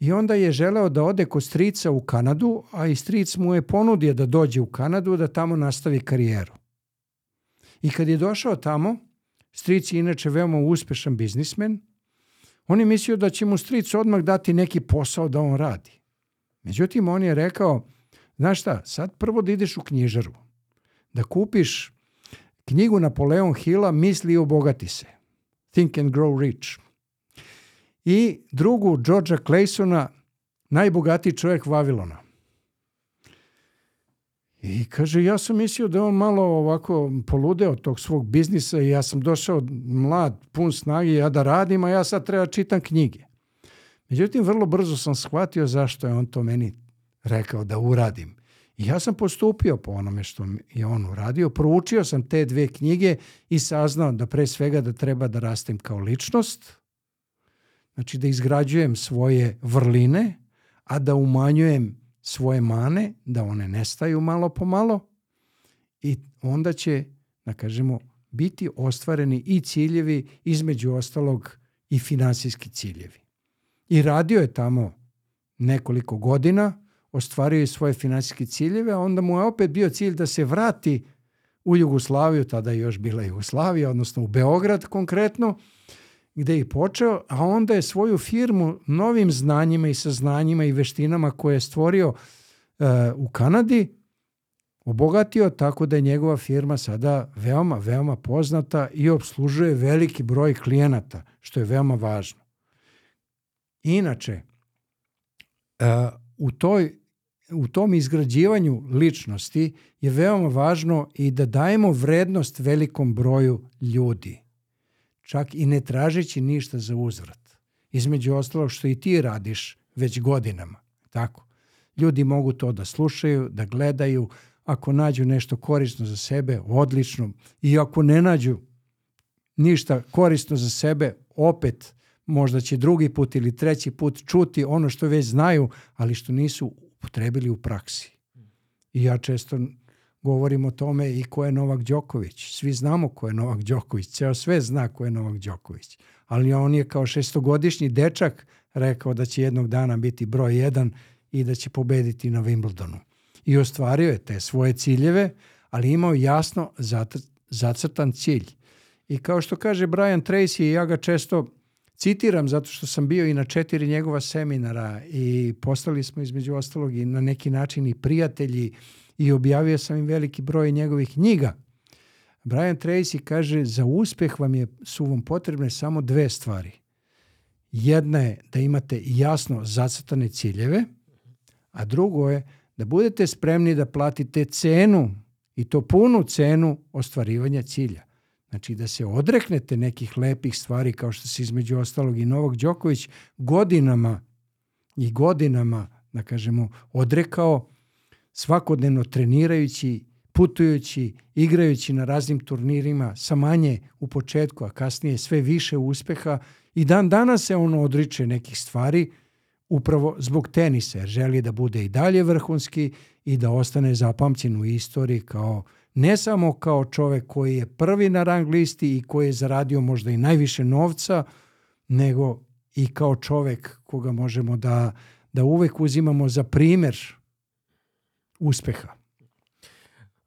I onda je želeo da ode kod strica u Kanadu, a i stric mu je ponudio da dođe u Kanadu da tamo nastavi karijeru. I kad je došao tamo, stric je inače veoma uspešan biznismen, on je mislio da će mu stric odmah dati neki posao da on radi. Međutim, on je rekao, znaš šta, sad prvo da ideš u knjižaru, da kupiš knjigu Napoleon Hilla Misli i obogati se. Think and Grow Rich. I drugu Georgea Claysona Najbogatiji čovjek Vavilona. I kaže, ja sam mislio da on malo ovako poludeo tog svog biznisa i ja sam došao mlad, pun snage, ja da radim, a ja sad treba čitam knjige. Međutim, vrlo brzo sam shvatio zašto je on to meni rekao da uradim. I ja sam postupio po onome što je on uradio, proučio sam te dve knjige i saznao da pre svega da treba da rastem kao ličnost, znači da izgrađujem svoje vrline, a da umanjujem svoje mane, da one nestaju malo po malo i onda će, da kažemo, biti ostvareni i ciljevi, između ostalog i finansijski ciljevi. I radio je tamo nekoliko godina, ostvario je svoje finansijske ciljeve, onda mu je opet bio cilj da se vrati u Jugoslaviju, tada je još bila Jugoslavija, odnosno u Beograd konkretno, gde je počeo, a onda je svoju firmu novim znanjima i saznanjima i veštinama koje je stvorio uh, u Kanadi obogatio tako da je njegova firma sada veoma, veoma poznata i obslužuje veliki broj klijenata, što je veoma važno. Inače, uh, u toj u tom izgrađivanju ličnosti je veoma važno i da dajemo vrednost velikom broju ljudi čak i ne tražeći ništa za uzvrat. Između ostalog što i ti radiš već godinama. Tako. Ljudi mogu to da slušaju, da gledaju, ako nađu nešto korisno za sebe, odlično. I ako ne nađu ništa korisno za sebe, opet možda će drugi put ili treći put čuti ono što već znaju, ali što nisu upotrebili u praksi. I ja često govorim o tome i ko je Novak Đoković. Svi znamo ko je Novak Đoković, ceo sve zna ko je Novak Đoković. Ali on je kao šestogodišnji dečak rekao da će jednog dana biti broj jedan i da će pobediti na Wimbledonu. I ostvario je te svoje ciljeve, ali imao jasno zacrtan cilj. I kao što kaže Brian Tracy, ja ga često citiram zato što sam bio i na četiri njegova seminara i postali smo između ostalog i na neki način i prijatelji i objavio sam im veliki broj njegovih knjiga. Brian Tracy kaže za uspeh vam je, su vam potrebne samo dve stvari. Jedna je da imate jasno zacrtane ciljeve, a drugo je da budete spremni da platite cenu i to punu cenu ostvarivanja cilja. Znači da se odreknete nekih lepih stvari kao što se između ostalog i Novog Đoković godinama i godinama, da kažemo, odrekao svakodnevno trenirajući, putujući, igrajući na raznim turnirima sa manje u početku, a kasnije sve više uspeha. I dan danas se on odriče nekih stvari upravo zbog tenisa, jer želi da bude i dalje vrhunski i da ostane zapamćen u istoriji kao ne samo kao čovek koji je prvi na rang listi i koji je zaradio možda i najviše novca, nego i kao čovek koga možemo da, da uvek uzimamo za primer uspeha?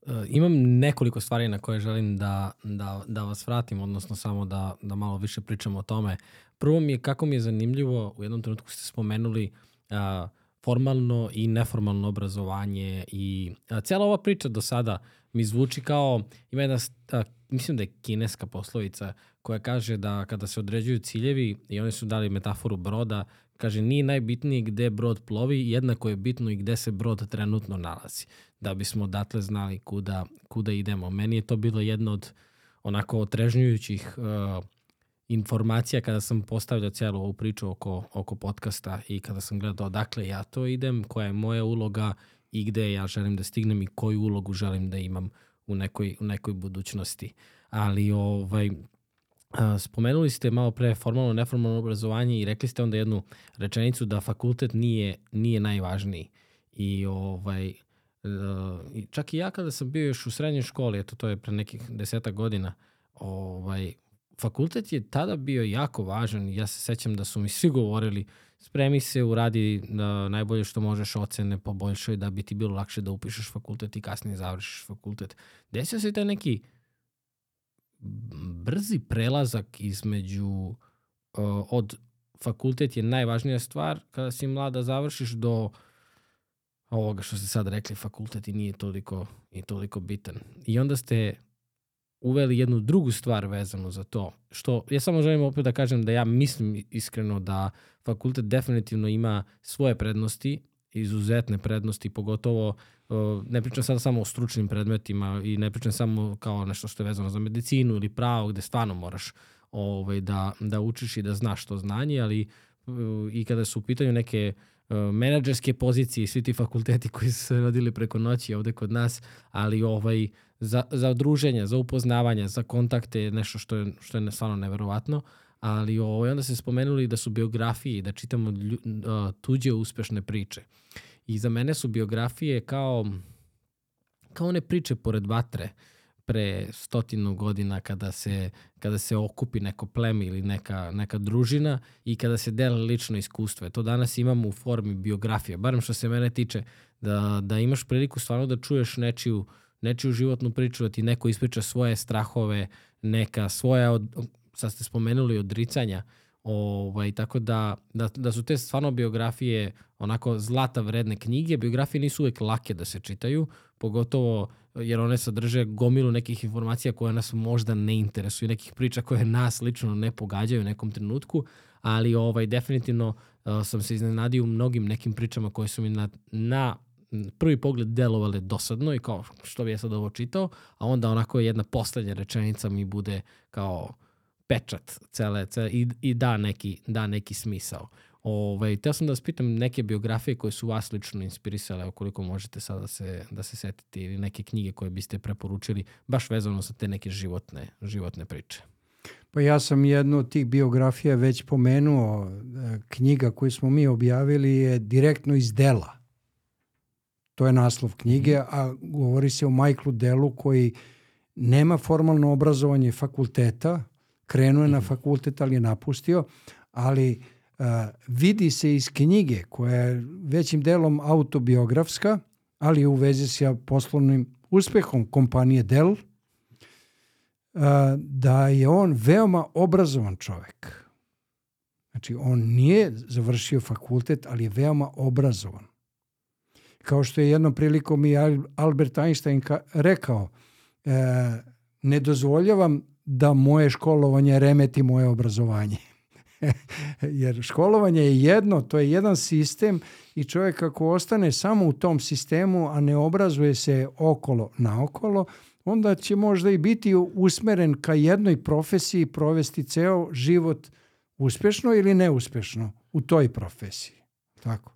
Uh, imam nekoliko stvari na koje želim da, da, da vas vratim, odnosno samo da, da malo više pričamo o tome. Prvo mi je kako mi je zanimljivo, u jednom trenutku ste spomenuli uh, formalno i neformalno obrazovanje i uh, cijela ova priča do sada mi zvuči kao, ima jedna, uh, mislim da je kineska poslovica koja kaže da kada se određuju ciljevi i oni su dali metaforu broda, Kaže, nije najbitnije gde brod plovi, jednako je bitno i gde se brod trenutno nalazi, da bismo odatle znali kuda, kuda idemo. Meni je to bilo jedno od onako otrežnjujućih uh, informacija kada sam postavljao cijelu ovu priču oko, oko podcasta i kada sam gledao dakle ja to idem, koja je moja uloga i gde ja želim da stignem i koju ulogu želim da imam u nekoj, u nekoj budućnosti. Ali ovaj, Spomenuli ste malo pre formalno, neformalno obrazovanje i rekli ste onda jednu rečenicu da fakultet nije, nije najvažniji. I ovaj, i čak i ja kada sam bio još u srednjoj školi, eto to je pre nekih deseta godina, ovaj, fakultet je tada bio jako važan. Ja se sećam da su mi svi govorili spremi se, uradi na najbolje što možeš ocene, poboljšaj da bi ti bilo lakše da upišeš fakultet i kasnije završiš fakultet. Desio se taj neki brzi prelazak između uh, od fakultet je najvažnija stvar kada si mlada završiš do ovoga što ste sad rekli, fakultet i nije toliko, i toliko bitan. I onda ste uveli jednu drugu stvar vezanu za to. Što ja samo želim opet da kažem da ja mislim iskreno da fakultet definitivno ima svoje prednosti, izuzetne prednosti, pogotovo ne pričam sada samo o stručnim predmetima i ne pričam samo kao nešto što je vezano za medicinu ili pravo gde stvarno moraš ovaj, da, da učiš i da znaš to znanje, ali i kada su u pitanju neke menadžerske pozicije svi ti fakulteti koji su se rodili preko noći ovde kod nas, ali ovaj, za, za druženje, za upoznavanje, za kontakte, nešto što je, što je stvarno neverovatno, ali ovaj, onda se spomenuli da su biografije da čitamo lju, tuđe uspešne priče. I za mene su biografije kao, kao one priče pored vatre pre stotinu godina kada se, kada se okupi neko pleme ili neka, neka družina i kada se dele lično iskustvo. To danas imamo u formi biografije, barem što se mene tiče, da, da imaš priliku stvarno da čuješ nečiju, nečiju životnu priču, da ti neko ispriča svoje strahove, neka svoja, od, sad ste spomenuli odricanja, Ovaj, tako da, da, da su te stvarno biografije onako zlata vredne knjige. Biografije nisu uvek lake da se čitaju, pogotovo jer one sadrže gomilu nekih informacija koje nas možda ne interesuju, nekih priča koje nas lično ne pogađaju u nekom trenutku, ali ovaj definitivno uh, sam se iznenadio u mnogim nekim pričama koje su mi na, na prvi pogled delovale dosadno i kao što bi ja sad ovo čitao, a onda onako jedna poslednja rečenica mi bude kao pečat cele, cele i, i da, neki, da neki smisao. Ovaj, teo sam da vas pitam neke biografije koje su vas lično inspirisale, ukoliko možete sada da se, da se setite ili neke knjige koje biste preporučili, baš vezano sa te neke životne, životne priče. Pa ja sam jednu od tih biografija već pomenuo. E, knjiga koju smo mi objavili je direktno iz dela. To je naslov knjige, mhm. a govori se o Michaelu Delu koji nema formalno obrazovanje fakulteta, krenuo je na mhm. fakultet, ali je napustio, ali uh, vidi se iz knjige koja je većim delom autobiografska, ali u vezi sa poslovnim uspehom kompanije Dell, uh, da je on veoma obrazovan čovek. Znači, on nije završio fakultet, ali je veoma obrazovan. Kao što je jednom prilikom i Albert Einstein rekao, e, ne dozvoljavam da moje školovanje remeti moje obrazovanje. Jer školovanje je jedno, to je jedan sistem i čovjek ako ostane samo u tom sistemu, a ne obrazuje se okolo naokolo, onda će možda i biti usmeren ka jednoj profesiji provesti ceo život uspešno ili neuspešno u toj profesiji. Tako.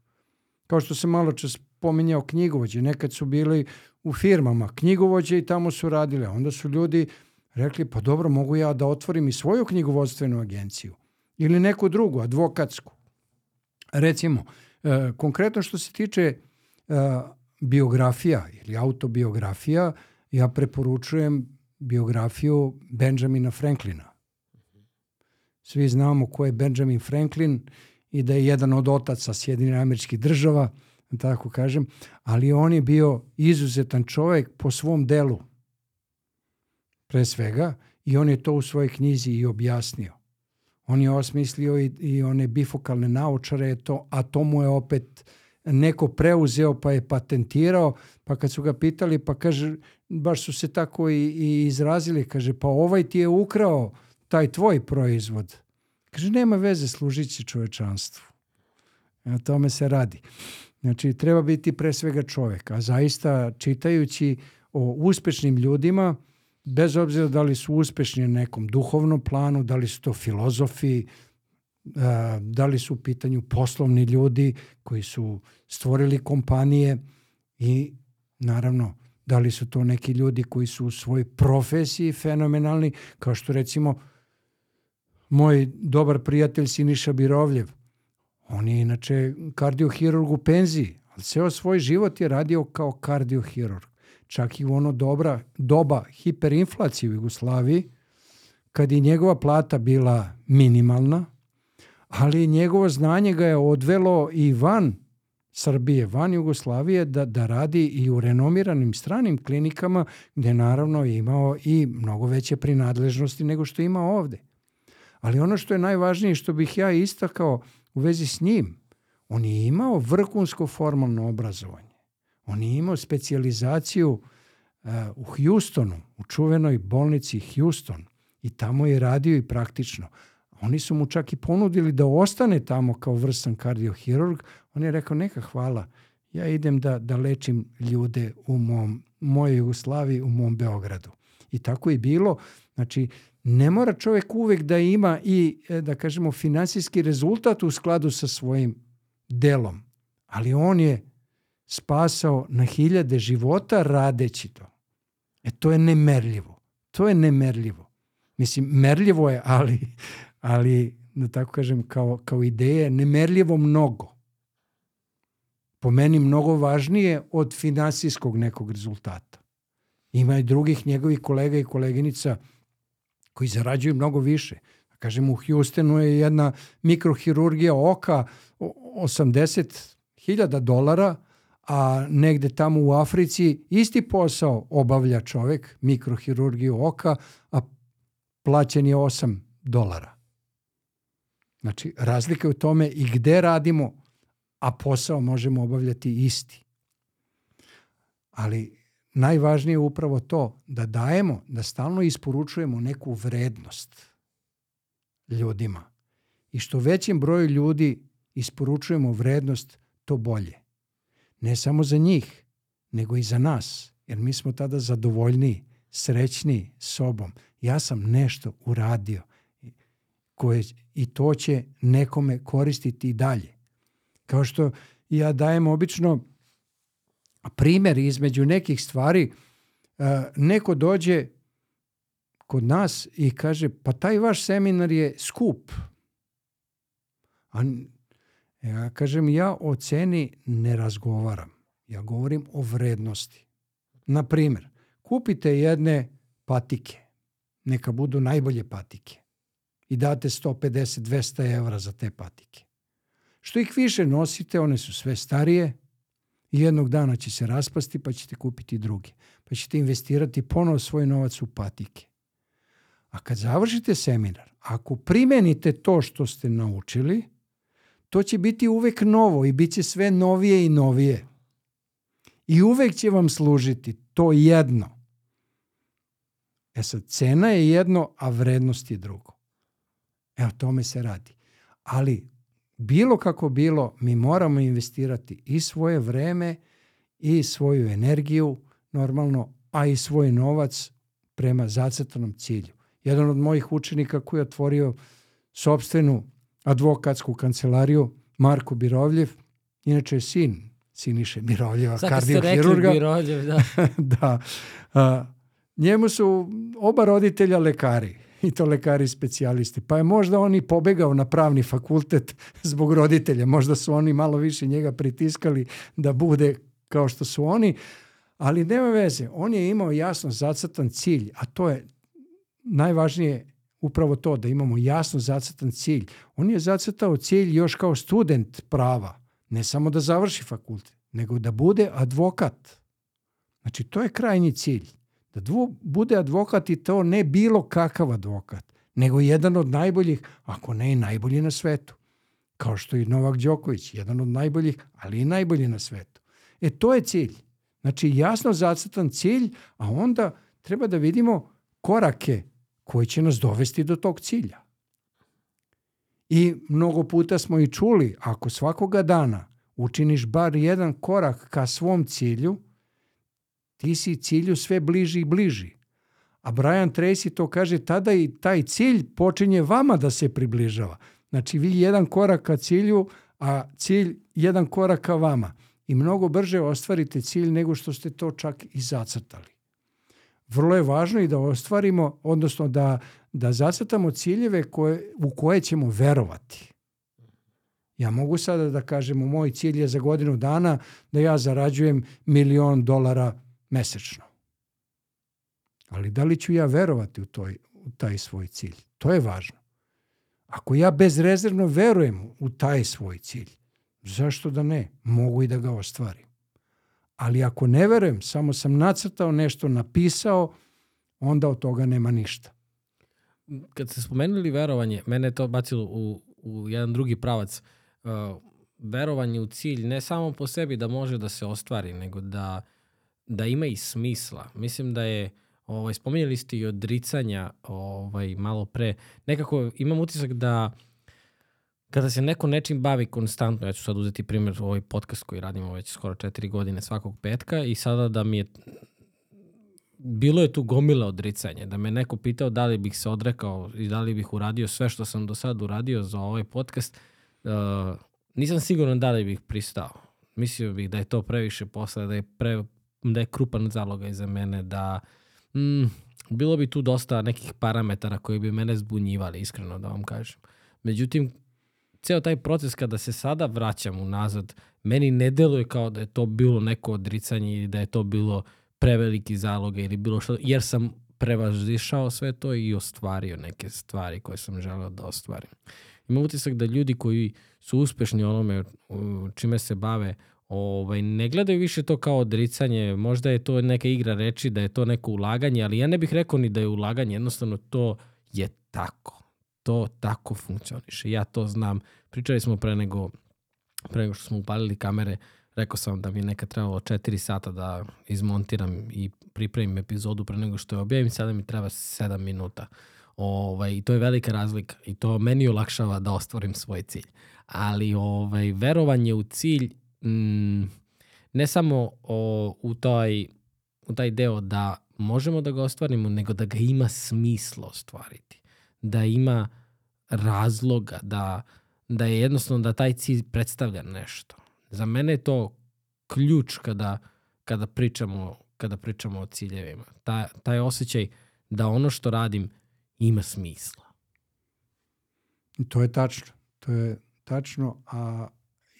Kao što se malo čas pominjao knjigovođe, nekad su bili u firmama knjigovođe i tamo su radile, onda su ljudi rekli pa dobro mogu ja da otvorim i svoju knjigovodstvenu agenciju ili neku drugu, advokatsku. Recimo, e, konkretno što se tiče e, biografija ili autobiografija, ja preporučujem biografiju Benjamina Franklina. Svi znamo ko je Benjamin Franklin i da je jedan od otaca Sjedinjenih američkih država, tako kažem, ali on je bio izuzetan čovek po svom delu pre svega, i on je to u svojoj knjizi i objasnio. On je osmislio i, i one bifokalne naočare, to, a to mu je opet neko preuzeo pa je patentirao, pa kad su ga pitali, pa kaže, baš su se tako i, i izrazili, kaže, pa ovaj ti je ukrao taj tvoj proizvod. Kaže, nema veze, služit će čovečanstvu. O tome se radi. Znači, treba biti pre svega čovek, a zaista čitajući o uspešnim ljudima, bez obzira da li su uspešni na nekom duhovnom planu, da li su to filozofi, e, da li su u pitanju poslovni ljudi koji su stvorili kompanije i naravno da li su to neki ljudi koji su u svojoj profesiji fenomenalni, kao što recimo moj dobar prijatelj Siniša Birovljev. On je inače kardiohirurg u penziji, Ali ceo svoj život je radio kao kardiohirurg. Čak i u ono dobra, doba hiperinflacije u Jugoslaviji, kad je njegova plata bila minimalna, ali njegovo znanje ga je odvelo i van Srbije, van Jugoslavije, da, da radi i u renomiranim stranim klinikama, gde naravno je imao i mnogo veće prinadležnosti nego što ima ovde. Ali ono što je najvažnije, što bih ja istakao u vezi s njim, on je imao vrhunsko formalno obrazovanje. On je imao specijalizaciju uh, u Houstonu, u čuvenoj bolnici Houston i tamo je radio i praktično. Oni su mu čak i ponudili da ostane tamo kao vrstan kardiohirurg. On je rekao, neka hvala, ja idem da, da lečim ljude u mom, mojoj Jugoslaviji, u mom Beogradu. I tako je bilo. Znači, ne mora čovjek uvek da ima i, e, da kažemo, finansijski rezultat u skladu sa svojim delom. Ali on je spasao na hiljade života radeći to. E to je nemerljivo. To je nemerljivo. Mislim, merljivo je, ali, ali da tako kažem, kao, kao ideje, nemerljivo mnogo. Po meni mnogo važnije od finansijskog nekog rezultata. Ima i drugih njegovih kolega i koleginica koji zarađuju mnogo više. Da kažem, u Houstonu je jedna mikrohirurgija oka 80.000 dolara, a negde tamo u Africi isti posao obavlja čovek, mikrohirurgiju oka, a plaćen je 8 dolara. Znači, razlika je u tome i gde radimo, a posao možemo obavljati isti. Ali najvažnije je upravo to da dajemo, da stalno isporučujemo neku vrednost ljudima. I što većem broju ljudi isporučujemo vrednost, to bolje. Ne samo za njih, nego i za nas, jer mi smo tada zadovoljniji, srećniji sobom. Ja sam nešto uradio koje i to će nekome koristiti i dalje. Kao što ja dajem obično primer između nekih stvari, e, neko dođe kod nas i kaže pa taj vaš seminar je skup. A ja kažem ja o ceni ne razgovaram. Ja govorim o vrednosti. Na primjer, kupite jedne patike. Neka budu najbolje patike i date 150-200 evra za te patike. Što ih više nosite, one su sve starije i jednog dana će se raspasti pa ćete kupiti druge. Pa ćete investirati ponovo svoj novac u patike. A kad završite seminar, ako primenite to što ste naučili, to će biti uvek novo i bit će sve novije i novije. I uvek će vam služiti to jedno. E sad, cena je jedno, a vrednost je drugo. Evo, tome se radi. Ali, bilo kako bilo, mi moramo investirati i svoje vreme i svoju energiju, normalno, a i svoj novac prema zacrtanom cilju. Jedan od mojih učenika koji je otvorio sobstvenu advokatsku kancelariju, Marko Birovljev, inače je sin Siniše Birovljeva, kardiohirurga. Birovljev, da. da. A, njemu su oba roditelja lekari i to lekari specijalisti. Pa je možda on i pobegao na pravni fakultet zbog roditelja. Možda su oni malo više njega pritiskali da bude kao što su oni, ali nema veze. On je imao jasno zacrtan cilj, a to je najvažnije upravo to, da imamo jasno zacrtan cilj. On je zacrtao cilj još kao student prava, ne samo da završi fakultet, nego da bude advokat. Znači, to je krajnji cilj. Da dvu, bude advokat i to ne bilo kakav advokat, nego jedan od najboljih, ako ne i najbolji na svetu. Kao što i Novak Đoković, jedan od najboljih, ali i najbolji na svetu. E to je cilj. Znači jasno zacrtan cilj, a onda treba da vidimo korake koji će nas dovesti do tog cilja. I mnogo puta smo i čuli, ako svakoga dana učiniš bar jedan korak ka svom cilju, ti si cilju sve bliži i bliži. A Brian Tracy to kaže, tada i taj cilj počinje vama da se približava. Znači vi jedan korak ka cilju, a cilj jedan korak ka vama. I mnogo brže ostvarite cilj nego što ste to čak i zacrtali. Vrlo je važno i da ostvarimo, odnosno da, da zacrtamo ciljeve koje, u koje ćemo verovati. Ja mogu sada da kažem, moj cilj je za godinu dana da ja zarađujem milion dolara mesečno. Ali da li ću ja verovati u, toj, u taj svoj cilj? To je važno. Ako ja bezrezervno verujem u taj svoj cilj, zašto da ne? Mogu i da ga ostvarim. Ali ako ne verujem, samo sam nacrtao nešto, napisao, onda od toga nema ništa. Kad ste spomenuli verovanje, mene je to bacilo u, u jedan drugi pravac. Uh, verovanje u cilj ne samo po sebi da može da se ostvari, nego da, da ima i smisla. Mislim da je Ovaj, spominjali ste i odricanja ovaj, malo pre. Nekako imam utisak da kada se neko nečim bavi konstantno, ja ću sad uzeti primjer ovaj podcast koji radimo već skoro četiri godine svakog petka i sada da mi je bilo je tu gomila odricanja, da me neko pitao da li bih se odrekao i da li bih uradio sve što sam do sada uradio za ovaj podcast, uh, nisam siguran da li bih pristao. Mislio bih da je to previše posla, da je, pre, da je krupan zaloga iza mene, da Mm, bilo bi tu dosta nekih parametara koji bi mene zbunjivali, iskreno da vam kažem. Međutim, ceo taj proces kada se sada vraćam unazad, meni ne deluje kao da je to bilo neko odricanje ili da je to bilo preveliki zaloga ili bilo što, jer sam prevazišao sve to i ostvario neke stvari koje sam želeo da ostvarim. Imam utisak da ljudi koji su uspešni onome čime se bave, ovaj, ne gledaju više to kao odricanje, možda je to neka igra reči, da je to neko ulaganje, ali ja ne bih rekao ni da je ulaganje, jednostavno to je tako. To tako funkcioniše. Ja to znam. Pričali smo pre nego, pre nego što smo upalili kamere, rekao sam da mi je neka trebalo 4 sata da izmontiram i pripremim epizodu pre nego što je objavim, sada mi treba 7 minuta. Ovaj, I to je velika razlika i to meni olakšava da ostvarim svoj cilj. Ali ovaj, verovanje u cilj mm, ne samo o, u, taj, u taj deo da možemo da ga ostvarimo, nego da ga ima smisla ostvariti. Da ima razloga, da, da je jednostavno da taj cilj predstavlja nešto. Za mene je to ključ kada, kada, pričamo, kada pričamo o ciljevima. Ta, taj osjećaj da ono što radim ima smisla. To je tačno. To je tačno, a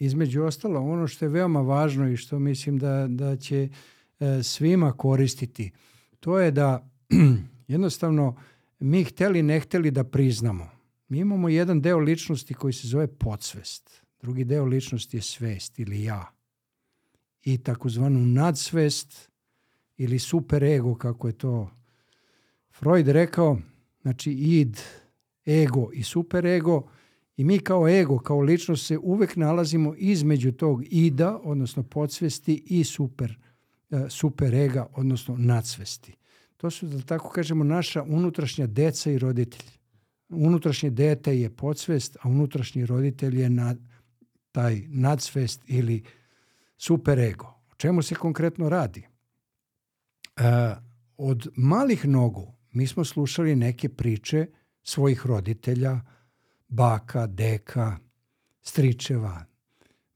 između ostalo ono što je veoma važno i što mislim da, da će e, svima koristiti, to je da jednostavno mi hteli ne hteli da priznamo. Mi imamo jedan deo ličnosti koji se zove podsvest. Drugi deo ličnosti je svest ili ja. I takozvanu nadsvest ili superego, kako je to Freud rekao, znači id, ego i superego, I mi kao ego, kao ličnost se uvek nalazimo između tog ida, odnosno podsvesti i super, e, super ega, odnosno nadsvesti. To su, da tako kažemo, naša unutrašnja deca i roditelji. Unutrašnje dete je podsvest, a unutrašnji roditelj je na, taj nadsvest ili super ego. O čemu se konkretno radi? E, od malih nogu mi smo slušali neke priče svojih roditelja, baka, deka, stričeva,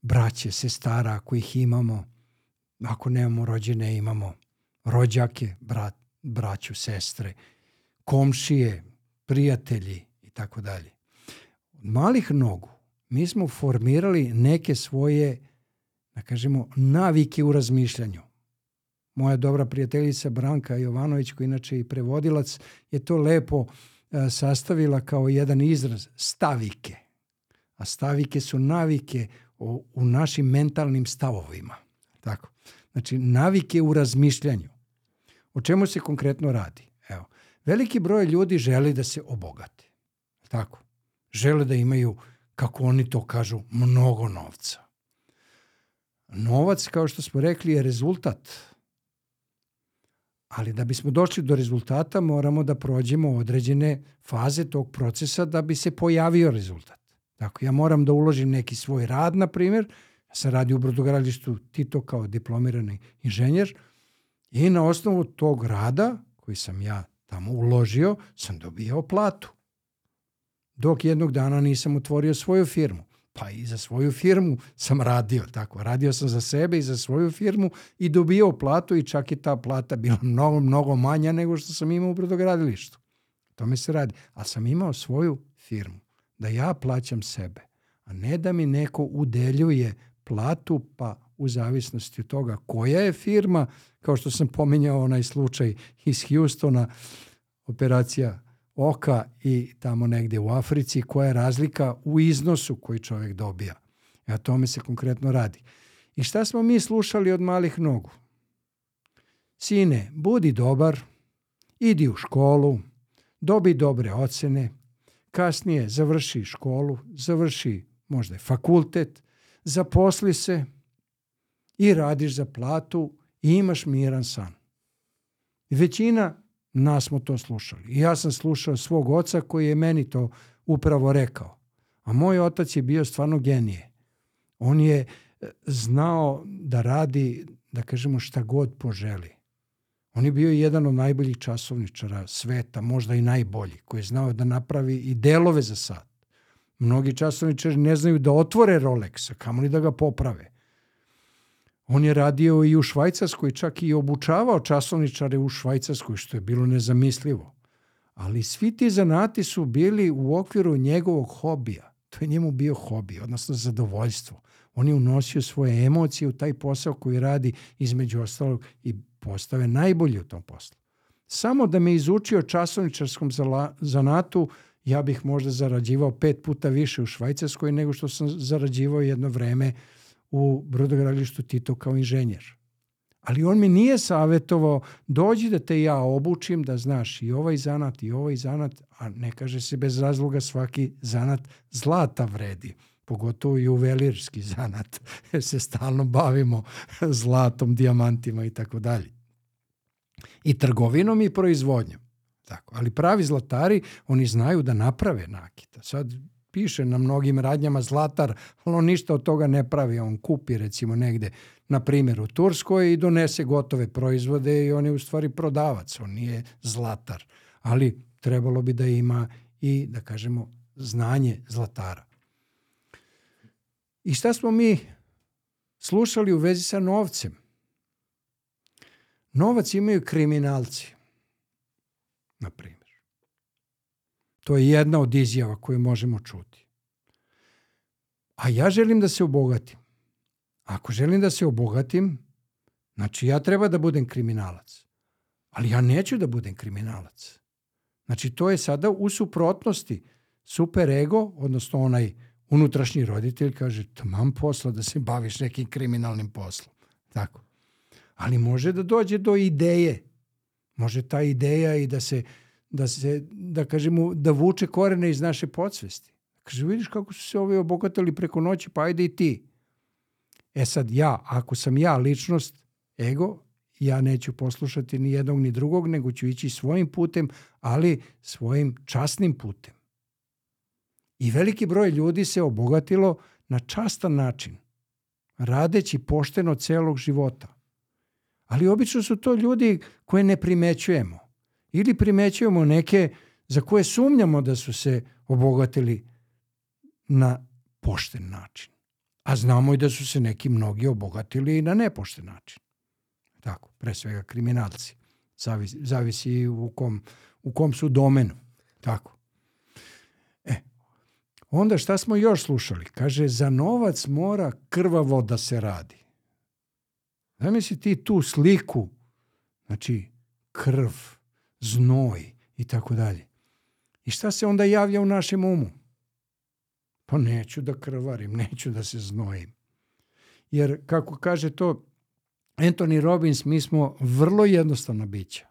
braće, sestara, ako ih imamo, ako nemamo rođene, imamo rođake, brat, braću, sestre, komšije, prijatelji i tako dalje. Od malih nogu mi smo formirali neke svoje, da kažemo, navike u razmišljanju. Moja dobra prijateljica Branka Jovanović, koja inače i prevodilac, je to lepo uh, sastavila kao jedan izraz stavike. A stavike su navike u, u našim mentalnim stavovima. Tako. Znači, navike u razmišljanju. O čemu se konkretno radi? Evo, veliki broj ljudi želi da se obogate. Tako. Žele da imaju, kako oni to kažu, mnogo novca. Novac, kao što smo rekli, je rezultat Ali da bismo došli do rezultata moramo da prođemo određene faze tog procesa da bi se pojavio rezultat. Dakle, ja moram da uložim neki svoj rad, na primjer, ja sam radio u brodogradilištu Tito kao diplomirani inženjer i na osnovu tog rada koji sam ja tamo uložio, sam dobijao platu. Dok jednog dana nisam otvorio svoju firmu pa i za svoju firmu sam radio tako. Radio sam za sebe i za svoju firmu i dobio platu i čak i ta plata bila mnogo, mnogo manja nego što sam imao u brodogradilištu. To mi se radi. Ali sam imao svoju firmu da ja plaćam sebe, a ne da mi neko udeljuje platu pa u zavisnosti od toga koja je firma, kao što sam pominjao onaj slučaj iz Houstona, operacija oka i tamo negde u Africi, koja je razlika u iznosu koji čovjek dobija. E, a tome se konkretno radi. I šta smo mi slušali od malih nogu? Sine, budi dobar, idi u školu, dobi dobre ocene, kasnije završi školu, završi možda fakultet, zaposli se i radiš za platu i imaš miran san. Većina nas smo to slušali. I ja sam slušao svog oca koji je meni to upravo rekao. A moj otac je bio stvarno genije. On je e, znao da radi, da kažemo, šta god poželi. On je bio jedan od najboljih časovničara sveta, možda i najbolji, koji je znao da napravi i delove za sat. Mnogi časovničari ne znaju da otvore Rolexa, kamo li da ga poprave. On je radio i u Švajcarskoj, čak i obučavao časovničare u Švajcarskoj, što je bilo nezamislivo. Ali svi ti zanati su bili u okviru njegovog hobija. To je njemu bio hobi, odnosno zadovoljstvo. On je unosio svoje emocije u taj posao koji radi između ostalog i postave najbolji u tom poslu. Samo da me izučio časovničarskom zanatu, ja bih možda zarađivao pet puta više u Švajcarskoj nego što sam zarađivao jedno vreme u brodogradilištu Tito kao inženjer. Ali on mi nije savjetovao, dođi da te ja obučim, da znaš i ovaj zanat i ovaj zanat, a ne kaže se bez razloga svaki zanat zlata vredi, pogotovo i juvelirski zanat, jer se stalno bavimo zlatom, dijamantima i tako dalje. I trgovinom i proizvodnjom. Tako. Ali pravi zlatari, oni znaju da naprave nakita. Sad piše na mnogim radnjama zlatar, ali on ništa od toga ne pravi. On kupi recimo negde, na primjer u Turskoj i donese gotove proizvode i on je u stvari prodavac, on nije zlatar. Ali trebalo bi da ima i, da kažemo, znanje zlatara. I šta smo mi slušali u vezi sa novcem? Novac imaju kriminalci, na primjer. To je jedna od izjava koju možemo čuti. A ja želim da se obogatim. Ako želim da se obogatim, znači ja treba da budem kriminalac. Ali ja neću da budem kriminalac. Znači to je sada u suprotnosti. Super ego, odnosno onaj unutrašnji roditelj kaže, tamam posla da se baviš nekim kriminalnim poslom. Tako. Ali može da dođe do ideje. Može ta ideja i da se da se, da kažemo, da vuče korene iz naše podsvesti. Kaže, vidiš kako su se ovi obogatili preko noći, pa ajde i ti. E sad ja, ako sam ja ličnost, ego, ja neću poslušati ni jednog ni drugog, nego ću ići svojim putem, ali svojim časnim putem. I veliki broj ljudi se obogatilo na častan način, radeći pošteno celog života. Ali obično su to ljudi koje ne primećujemo. Ili primećujemo neke za koje sumnjamo da su se obogatili na pošten način. A znamo i da su se neki mnogi obogatili na nepošten način. Tako, pre svega kriminalci. Zavisi, zavisi u kom, u kom su domenu. Tako. E, onda šta smo još slušali? Kaže, za novac mora krvavo da se radi. Zamisli ti tu sliku, znači krv, znoj i tako dalje. I šta se onda javlja u našem umu? Pa neću da krvarim, neću da se znojim. Jer, kako kaže to Anthony Robbins, mi smo vrlo jednostavna bića.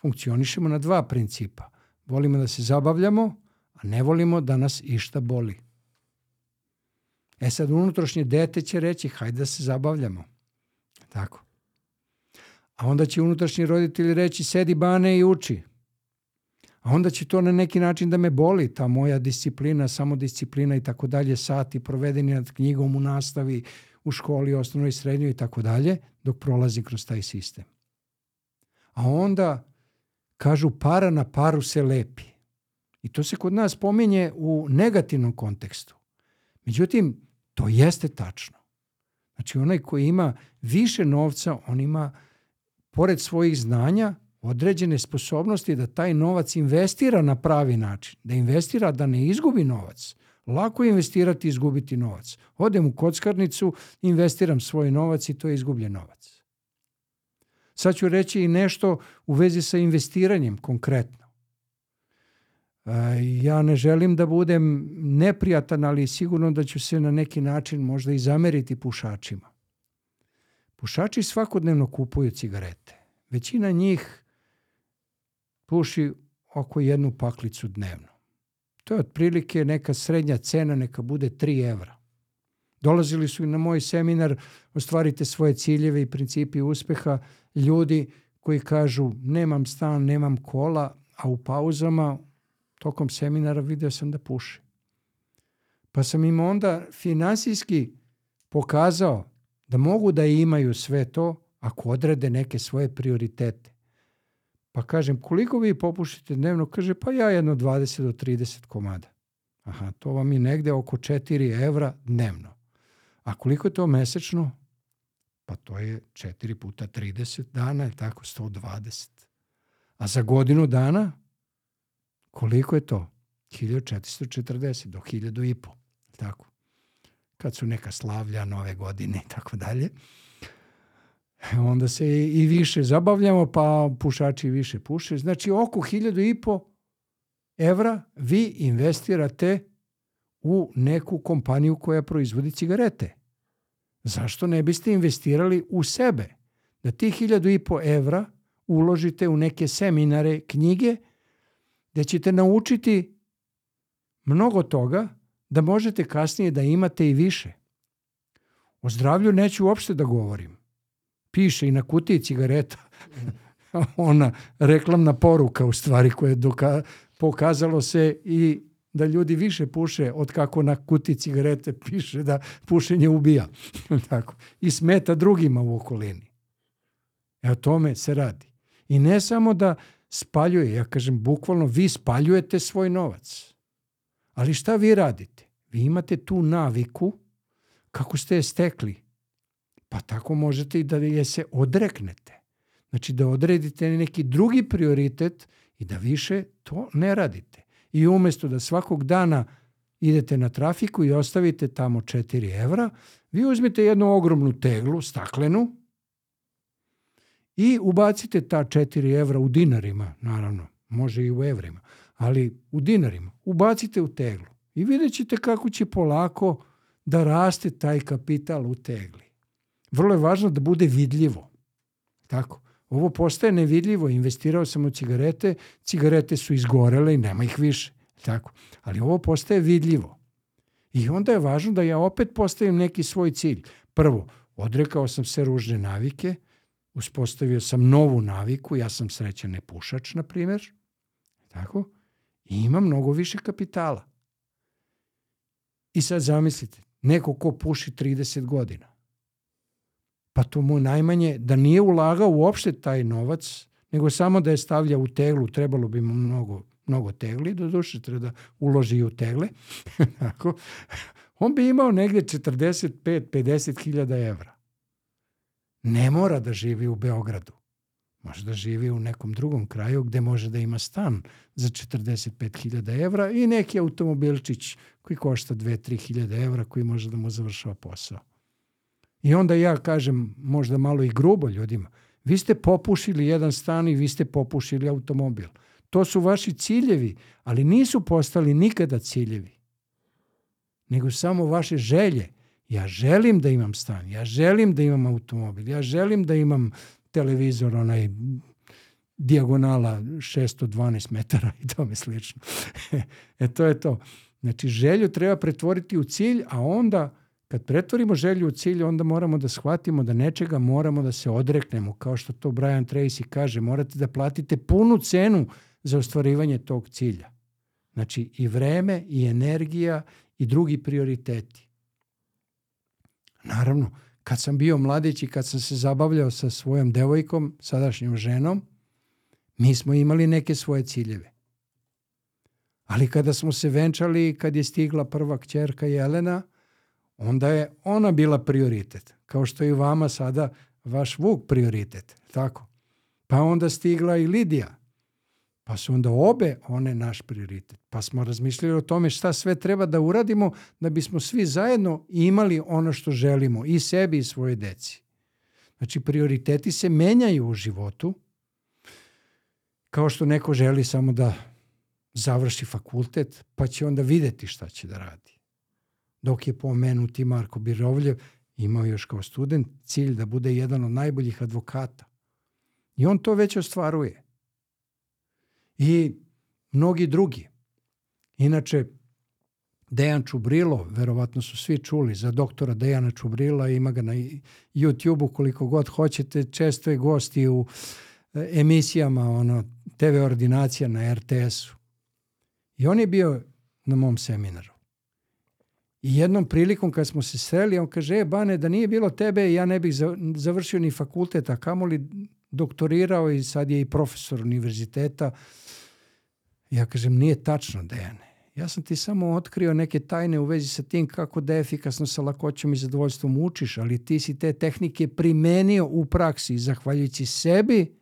Funkcionišemo na dva principa. Volimo da se zabavljamo, a ne volimo da nas išta boli. E sad, unutrašnje dete će reći, hajde da se zabavljamo. Tako. A onda će unutrašnji roditelj reći sedi bane i uči. A onda će to na neki način da me boli, ta moja disciplina, samodisciplina i tako dalje, sati provedeni nad knjigom u nastavi, u školi, osnovnoj srednjoj i tako dalje, dok prolazi kroz taj sistem. A onda kažu para na paru se lepi. I to se kod nas pominje u negativnom kontekstu. Međutim, to jeste tačno. Znači, onaj koji ima više novca, on ima pored svojih znanja, određene sposobnosti da taj novac investira na pravi način, da investira da ne izgubi novac, Lako je investirati i izgubiti novac. Odem u kockarnicu, investiram svoj novac i to je izgubljen novac. Sad ću reći i nešto u vezi sa investiranjem konkretno. E, ja ne želim da budem neprijatan, ali sigurno da ću se na neki način možda i zameriti pušačima. Pušači svakodnevno kupuju cigarete. Većina njih puši oko jednu paklicu dnevno. To je otprilike neka srednja cena, neka bude 3 evra. Dolazili su i na moj seminar Ostvarite svoje ciljeve i principi uspeha ljudi koji kažu nemam stan, nemam kola, a u pauzama tokom seminara video sam da puše. Pa sam im onda finansijski pokazao da mogu da imaju sve to ako odrede neke svoje prioritete. Pa kažem, koliko vi popušite dnevno? Kaže, pa ja jedno 20 do 30 komada. Aha, to vam je negde oko 4 evra dnevno. A koliko je to mesečno? Pa to je 4 puta 30 dana, je tako, 120. A za godinu dana, koliko je to? 1440 do 1000 i po. Tako. Kad su neka slavlja, nove godine i tako dalje. Onda se i više zabavljamo, pa pušači više puše. Znači, oko hiljadu i po evra vi investirate u neku kompaniju koja proizvodi cigarete. Zašto ne biste investirali u sebe? Da ti hiljadu i po evra uložite u neke seminare, knjige, gde ćete naučiti mnogo toga da možete kasnije da imate i više. O zdravlju neću uopšte da govorim piše i na kutiji cigareta ona reklamna poruka u stvari koja je doka, pokazalo se i da ljudi više puše od kako na kutiji cigarete piše da pušenje ubija. Tako. I smeta drugima u okolini. E o tome se radi. I ne samo da spaljuje, ja kažem bukvalno vi spaljujete svoj novac. Ali šta vi radite? Vi imate tu naviku kako ste je stekli pa tako možete i da je se odreknete. Znači da odredite neki drugi prioritet i da više to ne radite. I umesto da svakog dana idete na trafiku i ostavite tamo 4 evra, vi uzmete jednu ogromnu teglu, staklenu, i ubacite ta 4 evra u dinarima, naravno, može i u evrima, ali u dinarima, ubacite u teglu i vidjet ćete kako će polako da raste taj kapital u tegli vrlo je važno da bude vidljivo. Tako. Ovo postaje nevidljivo. Investirao sam u cigarete, cigarete su izgorele i nema ih više. Tako. Ali ovo postaje vidljivo. I onda je važno da ja opet postavim neki svoj cilj. Prvo, odrekao sam se ružne navike, uspostavio sam novu naviku, ja sam srećan nepušač, na primjer, tako, i imam mnogo više kapitala. I sad zamislite, neko ko puši 30 godina, pa to mu najmanje, da nije ulagao uopšte taj novac, nego samo da je stavlja u teglu, trebalo bi mu mnogo, mnogo tegli, do duše treba da uloži i u tegle, on bi imao negde 45-50 hiljada evra. Ne mora da živi u Beogradu. Može da živi u nekom drugom kraju gde može da ima stan za 45.000 evra i neki automobilčić koji košta 2-3 hiljada evra koji može da mu završava posao. I onda ja kažem, možda malo i grubo ljudima, vi ste popušili jedan stan i vi ste popušili automobil. To su vaši ciljevi, ali nisu postali nikada ciljevi. Nego samo vaše želje. Ja želim da imam stan, ja želim da imam automobil, ja želim da imam televizor, onaj dijagonala 612 metara i tome slično. e to je to. Znači želju treba pretvoriti u cilj, a onda Kad pretvorimo želju u cilj, onda moramo da shvatimo da nečega moramo da se odreknemo. Kao što to Brian Tracy kaže, morate da platite punu cenu za ostvarivanje tog cilja. Znači i vreme, i energija, i drugi prioriteti. Naravno, kad sam bio mladić i kad sam se zabavljao sa svojom devojkom, sadašnjom ženom, mi smo imali neke svoje ciljeve. Ali kada smo se venčali, kad je stigla prva kćerka Jelena, onda je ona bila prioritet. Kao što je i vama sada vaš Vuk prioritet. Tako. Pa onda stigla i Lidija. Pa su onda obe one naš prioritet. Pa smo razmišljali o tome šta sve treba da uradimo da bismo svi zajedno imali ono što želimo i sebi i svoje deci. Znači prioriteti se menjaju u životu kao što neko želi samo da završi fakultet pa će onda videti šta će da radi. Dok je pomenuti Marko Birovljev imao još kao student cilj da bude jedan od najboljih advokata. I on to već ostvaruje. I mnogi drugi. Inače, Dejan Čubrilo, verovatno su svi čuli za doktora Dejana Čubrila, ima ga na YouTube-u koliko god hoćete, često je gost i u e, emisijama ono, TV ordinacija na RTS-u. I on je bio na mom seminaru. I jednom prilikom kad smo se sreli, on kaže, e, Bane, da nije bilo tebe, ja ne bih završio ni fakultet, a kamoli doktorirao i sad je i profesor univerziteta. Ja kažem, nije tačno, Dejane. Ja sam ti samo otkrio neke tajne u vezi sa tim kako da efikasno sa lakoćom i zadovoljstvom učiš, ali ti si te tehnike primenio u praksi zahvaljujući sebi,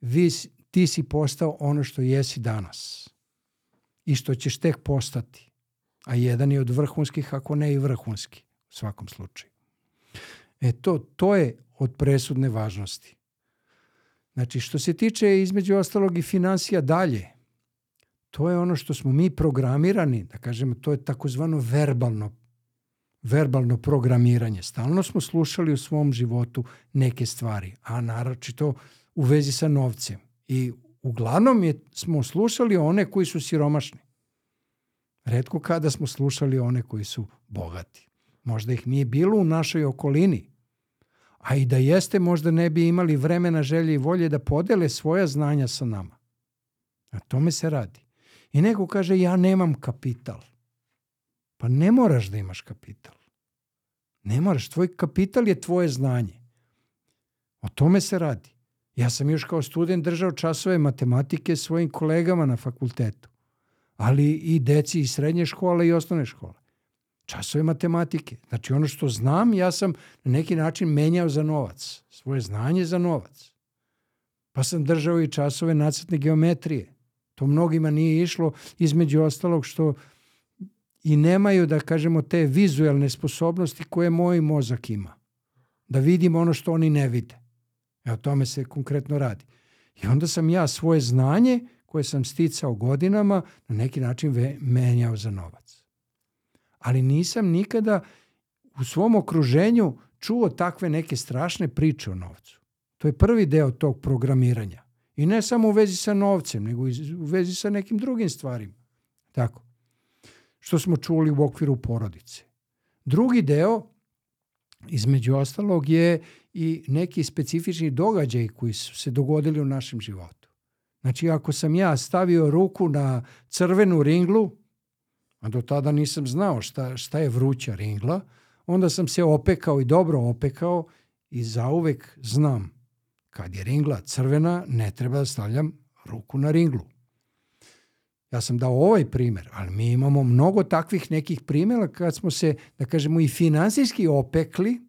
vi, ti si postao ono što jesi danas i što ćeš tek postati. A jedan je od vrhunskih, ako ne i vrhunski, u svakom slučaju. E to, to je od presudne važnosti. Znači, što se tiče između ostalog i financija dalje, to je ono što smo mi programirani, da kažemo, to je takozvano verbalno verbalno programiranje. Stalno smo slušali u svom životu neke stvari, a naročito u vezi sa novcem. I uglavnom je, smo slušali one koji su siromašni. Redko kada smo slušali one koji su bogati. Možda ih nije bilo u našoj okolini, a i da jeste možda ne bi imali vremena, želje i volje da podele svoja znanja sa nama. A tome se radi. I neko kaže ja nemam kapital. Pa ne moraš da imaš kapital. Ne moraš. Tvoj kapital je tvoje znanje. O tome se radi. Ja sam još kao student držao časove matematike svojim kolegama na fakultetu. Ali i deci iz srednje škole i osnovne škole. Časove matematike. Znači ono što znam ja sam na neki način menjao za novac. Svoje znanje za novac. Pa sam držao i časove nacrtne geometrije. To mnogima nije išlo između ostalog što i nemaju, da kažemo, te vizualne sposobnosti koje moj mozak ima. Da vidim ono što oni ne vide. E o tome se konkretno radi. I onda sam ja svoje znanje koje sam sticao godinama na neki način menjao za novac. Ali nisam nikada u svom okruženju čuo takve neke strašne priče o novcu. To je prvi deo tog programiranja. I ne samo u vezi sa novcem, nego i u vezi sa nekim drugim stvarima. Tako. Što smo čuli u okviru porodice. Drugi deo, između ostalog, je i neki specifični događaj koji su se dogodili u našem životu. Znači, ako sam ja stavio ruku na crvenu ringlu, a do tada nisam znao šta, šta je vruća ringla, onda sam se opekao i dobro opekao i zauvek znam kad je ringla crvena, ne treba da stavljam ruku na ringlu. Ja sam dao ovaj primer, ali mi imamo mnogo takvih nekih primjera kad smo se, da kažemo, i finansijski opekli,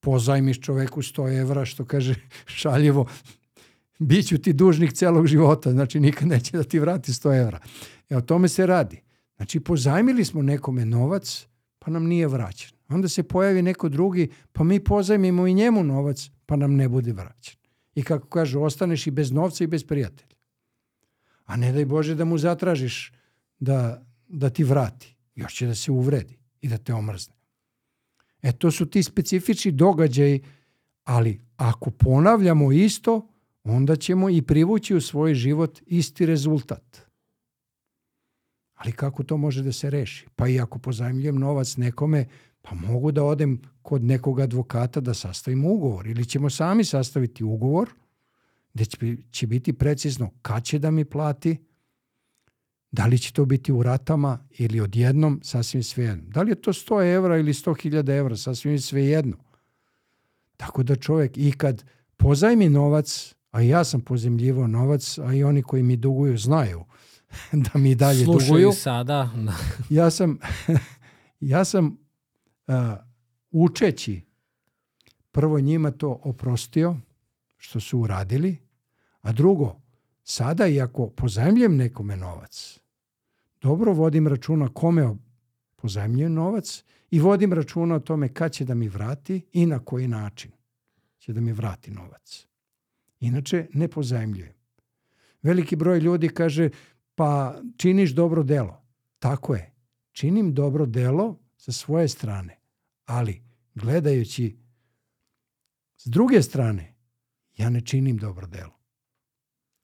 pozajmiš čoveku 100 evra, što kaže šaljivo, bit ću ti dužnik celog života, znači nikad neće da ti vrati 100 evra. E o tome se radi. Znači pozajmili smo nekome novac, pa nam nije vraćen. Onda se pojavi neko drugi, pa mi pozajmimo i njemu novac, pa nam ne bude vraćen. I kako kažu, ostaneš i bez novca i bez prijatelja. A ne daj Bože da mu zatražiš da, da ti vrati. Još će da se uvredi i da te omrzne. E to su ti specifični događaji, ali ako ponavljamo isto, onda ćemo i privući u svoj život isti rezultat. Ali kako to može da se reši? Pa i ako pozajmljujem novac nekome, pa mogu da odem kod nekog advokata da sastavimo ugovor ili ćemo sami sastaviti ugovor gde će, biti precizno kad će da mi plati, da li će to biti u ratama ili odjednom, sasvim svejedno. Da li je to 100 evra ili 100.000 evra, sasvim svejedno. Tako da čovjek i kad pozajmi novac, a ja sam pozemljivo novac, a i oni koji mi duguju znaju da mi dalje Slušaju duguju. sada. ja sam, ja sam uh, učeći prvo njima to oprostio što su uradili, a drugo, Sada, iako pozajemljujem nekome novac, dobro vodim računa kome pozajemljujem novac i vodim računa o tome kad će da mi vrati i na koji način će da mi vrati novac. Inače, ne pozajemljujem. Veliki broj ljudi kaže, pa činiš dobro delo. Tako je. Činim dobro delo sa svoje strane, ali gledajući s druge strane, ja ne činim dobro delo.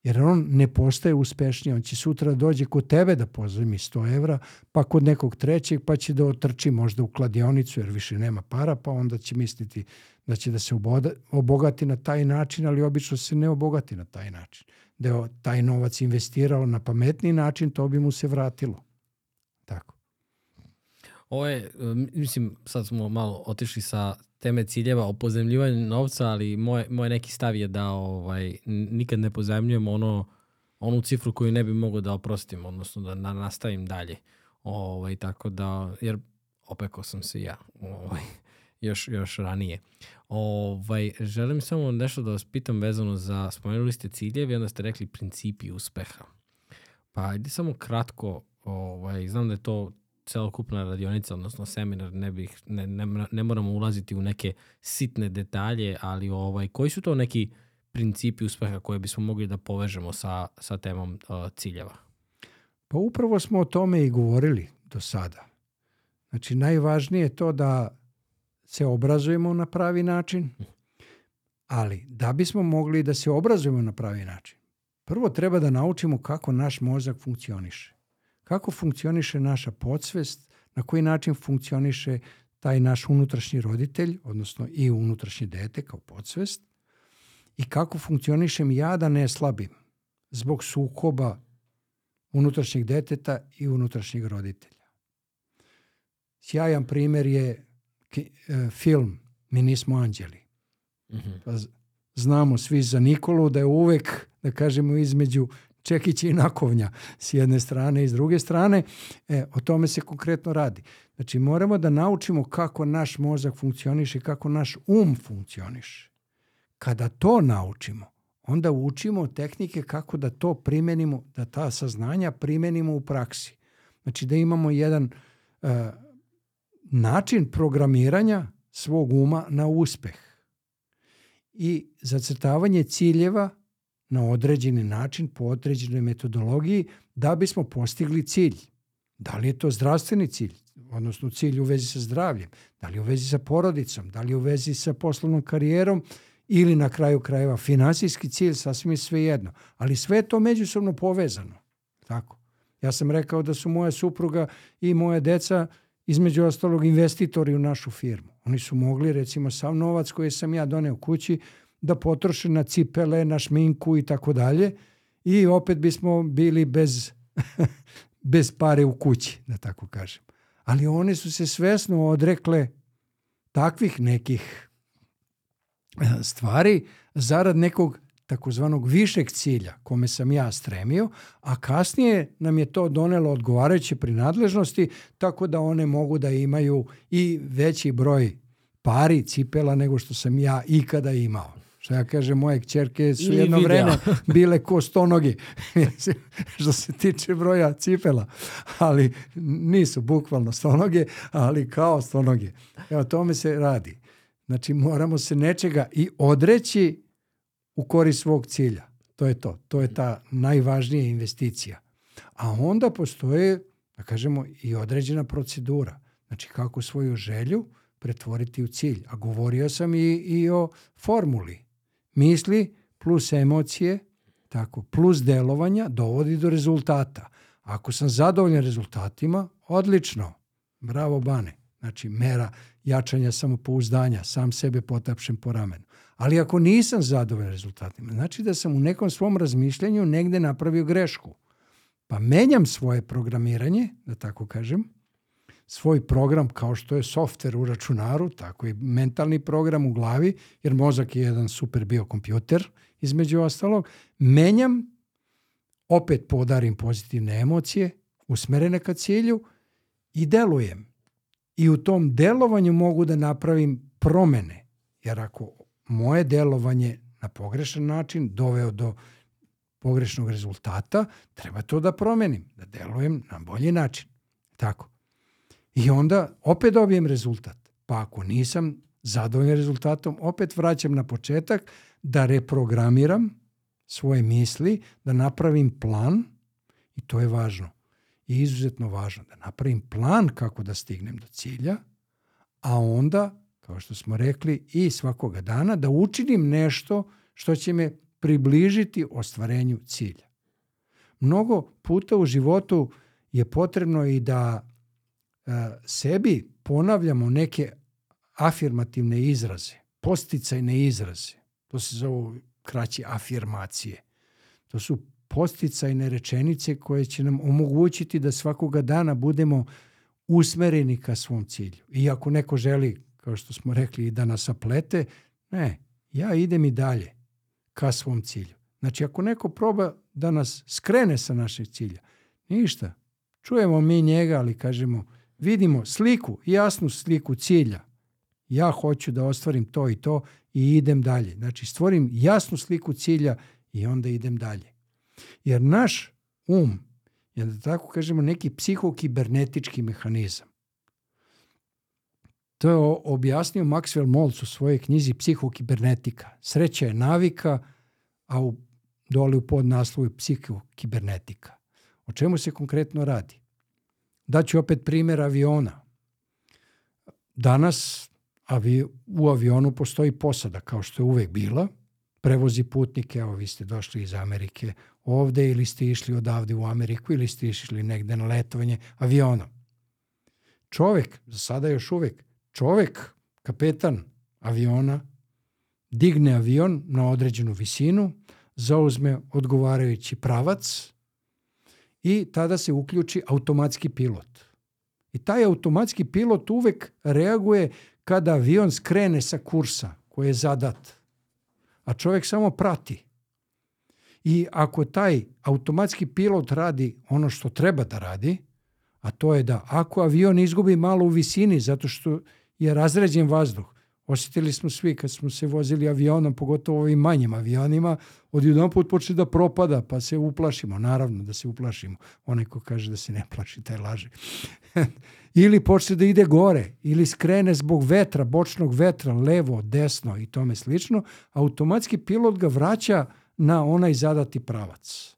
Jer on ne postaje uspešniji, on će sutra dođe kod tebe da pozajmi 100 evra, pa kod nekog trećeg, pa će da otrči možda u kladionicu jer više nema para, pa onda će misliti da će da se obogati na taj način, ali obično se ne obogati na taj način. Da je taj novac investirao na pametni način, to bi mu se vratilo. Tako. Ovo je, mislim, sad smo malo otišli sa teme ciljeva o pozemljivanju novca, ali moj, moj neki stav je da ovaj, nikad ne pozemljujem ono, onu cifru koju ne bi mogao da oprostim, odnosno da, da nastavim dalje. Ovaj, tako da, jer opekao sam se ja ovaj, još, još ranije. Ovaj, želim samo nešto da vas pitam vezano za, spomenuli ste ciljevi, onda ste rekli principi uspeha. Pa ajde samo kratko, ovaj, znam da je to celokupna radionica, odnosno seminar, ne, bih, ne, ne, ne moramo ulaziti u neke sitne detalje, ali ovaj, koji su to neki principi uspeha koje bismo mogli da povežemo sa, sa temom uh, ciljeva? Pa upravo smo o tome i govorili do sada. Znači, najvažnije je to da se obrazujemo na pravi način, ali da bismo mogli da se obrazujemo na pravi način, prvo treba da naučimo kako naš mozak funkcioniše kako funkcioniše naša podsvest, na koji način funkcioniše taj naš unutrašnji roditelj, odnosno i unutrašnje dete kao podsvest, i kako funkcionišem ja da ne slabim zbog sukoba unutrašnjeg deteta i unutrašnjeg roditelja. Sjajan primjer je film Mi nismo anđeli. Mm -hmm. pa znamo svi za Nikolu da je uvek, da kažemo, između čekić i nakovnja s jedne strane i s druge strane. E, o tome se konkretno radi. Znači moramo da naučimo kako naš mozak funkcioniše, kako naš um funkcioniše. Kada to naučimo, onda učimo tehnike kako da to primenimo, da ta saznanja primenimo u praksi. Znači da imamo jedan uh, način programiranja svog uma na uspeh i zacrtavanje ciljeva na određeni način, po određenoj metodologiji, da bismo postigli cilj. Da li je to zdravstveni cilj, odnosno cilj u vezi sa zdravljem, da li u vezi sa porodicom, da li u vezi sa poslovnom karijerom ili na kraju krajeva finansijski cilj, sasvim je sve jedno. Ali sve je to međusobno povezano. Tako. Ja sam rekao da su moja supruga i moja deca između ostalog investitori u našu firmu. Oni su mogli recimo sav novac koji sam ja doneo kući da potroše na cipele, na šminku i tako dalje i opet bismo bili bez, bez pare u kući, da tako kažem. Ali one su se svesno odrekle takvih nekih e, stvari zarad nekog takozvanog višeg cilja kome sam ja stremio, a kasnije nam je to donelo odgovarajuće prinadležnosti tako da one mogu da imaju i veći broj pari cipela nego što sam ja ikada imao. Što ja kažem, moje kćerke su Ili jedno video. vreme bile ko stonogi, što se tiče broja cipela, ali nisu bukvalno stonoge, ali kao stonoge. Evo, tome se radi. Znači, moramo se nečega i odreći u korist svog cilja. To je to. To je ta najvažnija investicija. A onda postoje, da kažemo, i određena procedura. Znači, kako svoju želju pretvoriti u cilj. A govorio sam i, i o formuli misli plus emocije, tako, plus delovanja dovodi do rezultata. Ako sam zadovoljan rezultatima, odlično. Bravo Bane. Znači, mera jačanja samopouzdanja, sam sebe potapšem po ramenu. Ali ako nisam zadovoljan rezultatima, znači da sam u nekom svom razmišljanju negde napravio grešku. Pa menjam svoje programiranje, da tako kažem, svoj program kao što je softver u računaru, tako i mentalni program u glavi, jer mozak je jedan super biokompjuter, između ostalog, menjam, opet podarim pozitivne emocije, usmerene ka cilju i delujem. I u tom delovanju mogu da napravim promene, jer ako moje delovanje na pogrešan način doveo do pogrešnog rezultata, treba to da promenim, da delujem na bolji način. Tako. I onda opet dobijem rezultat. Pa ako nisam zadovoljan rezultatom, opet vraćam na početak da reprogramiram svoje misli, da napravim plan i to je važno. I izuzetno važno da napravim plan kako da stignem do cilja, a onda, kao što smo rekli, i svakoga dana da učinim nešto što će me približiti ostvarenju cilja. Mnogo puta u životu je potrebno i da e, sebi ponavljamo neke afirmativne izraze, posticajne izraze. To se zove kraće afirmacije. To su posticajne rečenice koje će nam omogućiti da svakoga dana budemo usmereni ka svom cilju. I ako neko želi, kao što smo rekli, da nas aplete, ne, ja idem i dalje ka svom cilju. Znači, ako neko proba da nas skrene sa našeg cilja, ništa. Čujemo mi njega, ali kažemo, vidimo sliku, jasnu sliku cilja. Ja hoću da ostvarim to i to i idem dalje. Znači, stvorim jasnu sliku cilja i onda idem dalje. Jer naš um je, da tako kažemo, neki psihokibernetički mehanizam. To je objasnio Maxwell Maltz u svojoj knjizi Psihokibernetika. Sreća je navika, a u, dole u podnaslovu je psihokibernetika. O čemu se konkretno radi? Daću opet primjer aviona. Danas avi, u avionu postoji posada, kao što je uvek bila, prevozi putnike, evo vi ste došli iz Amerike ovde ili ste išli odavde u Ameriku ili ste išli negde na letovanje avionom. Čovek, za sada još uvek, čovek, kapetan aviona, digne avion na određenu visinu, zauzme odgovarajući pravac i tada se uključi automatski pilot. I taj automatski pilot uvek reaguje kada avion skrene sa kursa koji je zadat, a čovjek samo prati. I ako taj automatski pilot radi ono što treba da radi, a to je da ako avion izgubi malo u visini zato što je razređen vazduh, Osjetili smo svi kad smo se vozili avionom, pogotovo ovim manjim avionima, od jedan put počne da propada, pa se uplašimo. Naravno da se uplašimo. Onaj ko kaže da se ne plaši, taj laže. ili počne da ide gore, ili skrene zbog vetra, bočnog vetra, levo, desno i tome slično, automatski pilot ga vraća na onaj zadati pravac.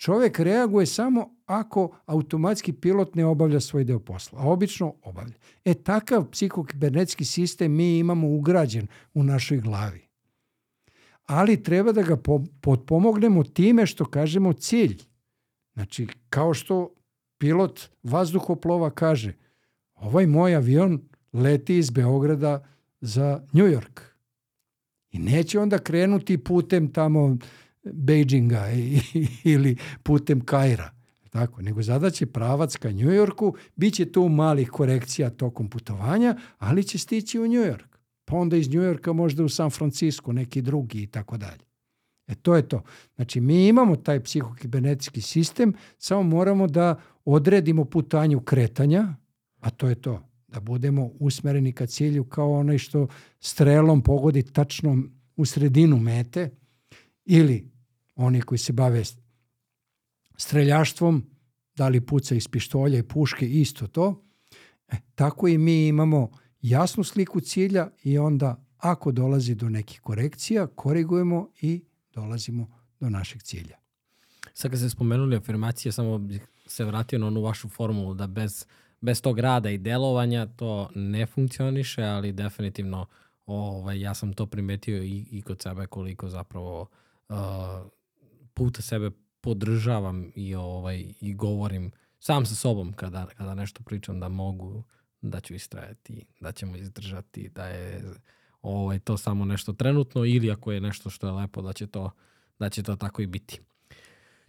Čovek reaguje samo ako automatski pilot ne obavlja svoj deo posla, a obično obavlja. E takav psihokibernetski sistem mi imamo ugrađen u našoj glavi. Ali treba da ga potpomognemo time što kažemo cilj. Znači, kao što pilot vazduhoplova kaže, ovaj moj avion leti iz Beograda za New York. I neće onda krenuti putem tamo Beijinga ili putem Kajra. Tako, nego zadaće pravac ka New Yorku, bit će tu malih korekcija tokom putovanja, ali će stići u New York. Pa onda iz New Yorka možda u San Francisco, neki drugi i tako dalje. E to je to. Znači mi imamo taj psihokibernetički sistem, samo moramo da odredimo putanju kretanja, a to je to. Da budemo usmereni ka cilju kao onaj što strelom pogodi tačno u sredinu mete ili oni koji se bave streljaštvom, da li puca iz pištolja i puške, isto to. E, tako i mi imamo jasnu sliku cilja i onda ako dolazi do nekih korekcija, korigujemo i dolazimo do našeg cilja. Sad kad ste spomenuli afirmacije, samo bih se vratio na onu vašu formulu da bez, bez tog rada i delovanja to ne funkcioniše, ali definitivno ovaj, ja sam to primetio i, i kod sebe koliko zapravo uh, puta sebe podržavam i ovaj i govorim sam sa sobom kada, kada nešto pričam da mogu, da ću istrajati, da ćemo izdržati, da je ovaj, to samo nešto trenutno ili ako je nešto što je lepo da će to, da će to tako i biti.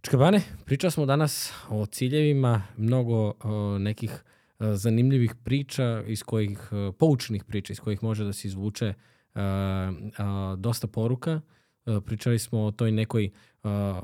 Čkabane, pričali smo danas o ciljevima, mnogo o, nekih o, zanimljivih priča iz kojih, o, poučnih priča iz kojih može da se izvuče o, o, dosta poruka. O, pričali smo o toj nekoj o,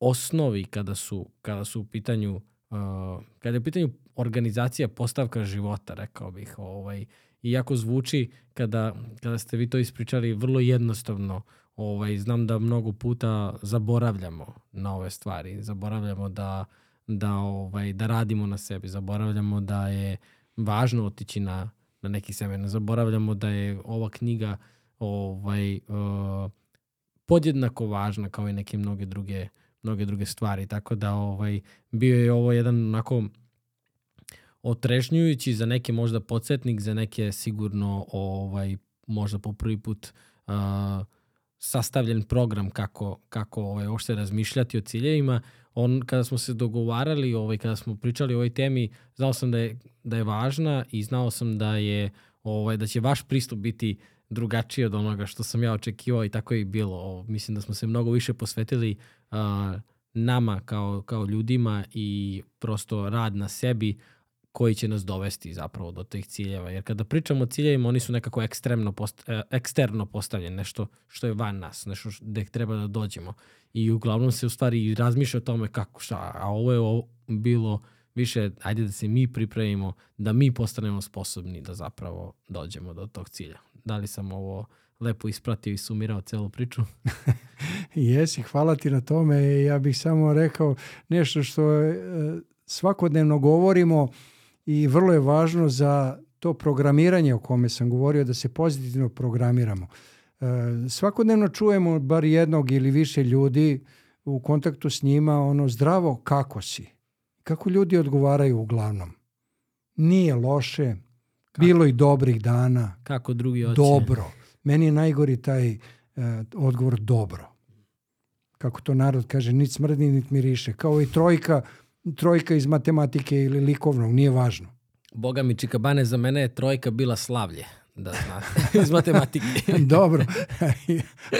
osnovi kada su, kada su u pitanju uh, kada je u pitanju organizacija postavka života, rekao bih. Ovaj, iako zvuči kada, kada ste vi to ispričali vrlo jednostavno ovaj, znam da mnogo puta zaboravljamo na ove stvari. Zaboravljamo da, da, ovaj, da radimo na sebi. Zaboravljamo da je važno otići na, na neki seminar. Zaboravljamo da je ova knjiga ovaj, uh, podjednako važna kao i neke mnoge druge, mnoge druge stvari. Tako da ovaj, bio je ovo jedan onako otrežnjujući za neke možda podsjetnik, za neke sigurno ovaj, možda po prvi put uh, sastavljen program kako, kako ovaj, uopšte razmišljati o ciljevima. On, kada smo se dogovarali, ovaj, kada smo pričali o ovoj temi, znao sam da je, da je važna i znao sam da je ovaj, da će vaš pristup biti drugačiji od onoga što sam ja očekivao i tako je i bilo. Mislim da smo se mnogo više posvetili uh, nama kao, kao ljudima i prosto rad na sebi koji će nas dovesti zapravo do tih ciljeva. Jer kada pričamo o ciljevima, oni su nekako ekstremno post, e, eksterno postavljeni, nešto što je van nas, nešto gde treba da dođemo. I uglavnom se u stvari razmišlja o tome kako šta, a ovo je ovo bilo više, ajde da se mi pripremimo, da mi postanemo sposobni da zapravo dođemo do tog cilja. Da li sam ovo lepo ispratio i sumirao celu priču? Jesi, hvala ti na tome. Ja bih samo rekao nešto što e, svakodnevno govorimo, i vrlo je važno za to programiranje o kome sam govorio da se pozitivno programiramo. E, svakodnevno čujemo bar jednog ili više ljudi u kontaktu s njima ono zdravo kako si. Kako ljudi odgovaraju uglavnom. Nije loše, kako? bilo i dobrih dana. Kako drugi ocene. Dobro. Meni je najgori taj uh, odgovor dobro. Kako to narod kaže, nit smrdi, nit miriše. Kao i trojka, trojka iz matematike ili likovnog, nije važno. Boga mi Čikabane, za mene je trojka bila slavlje da znate, iz matematike. Dobro,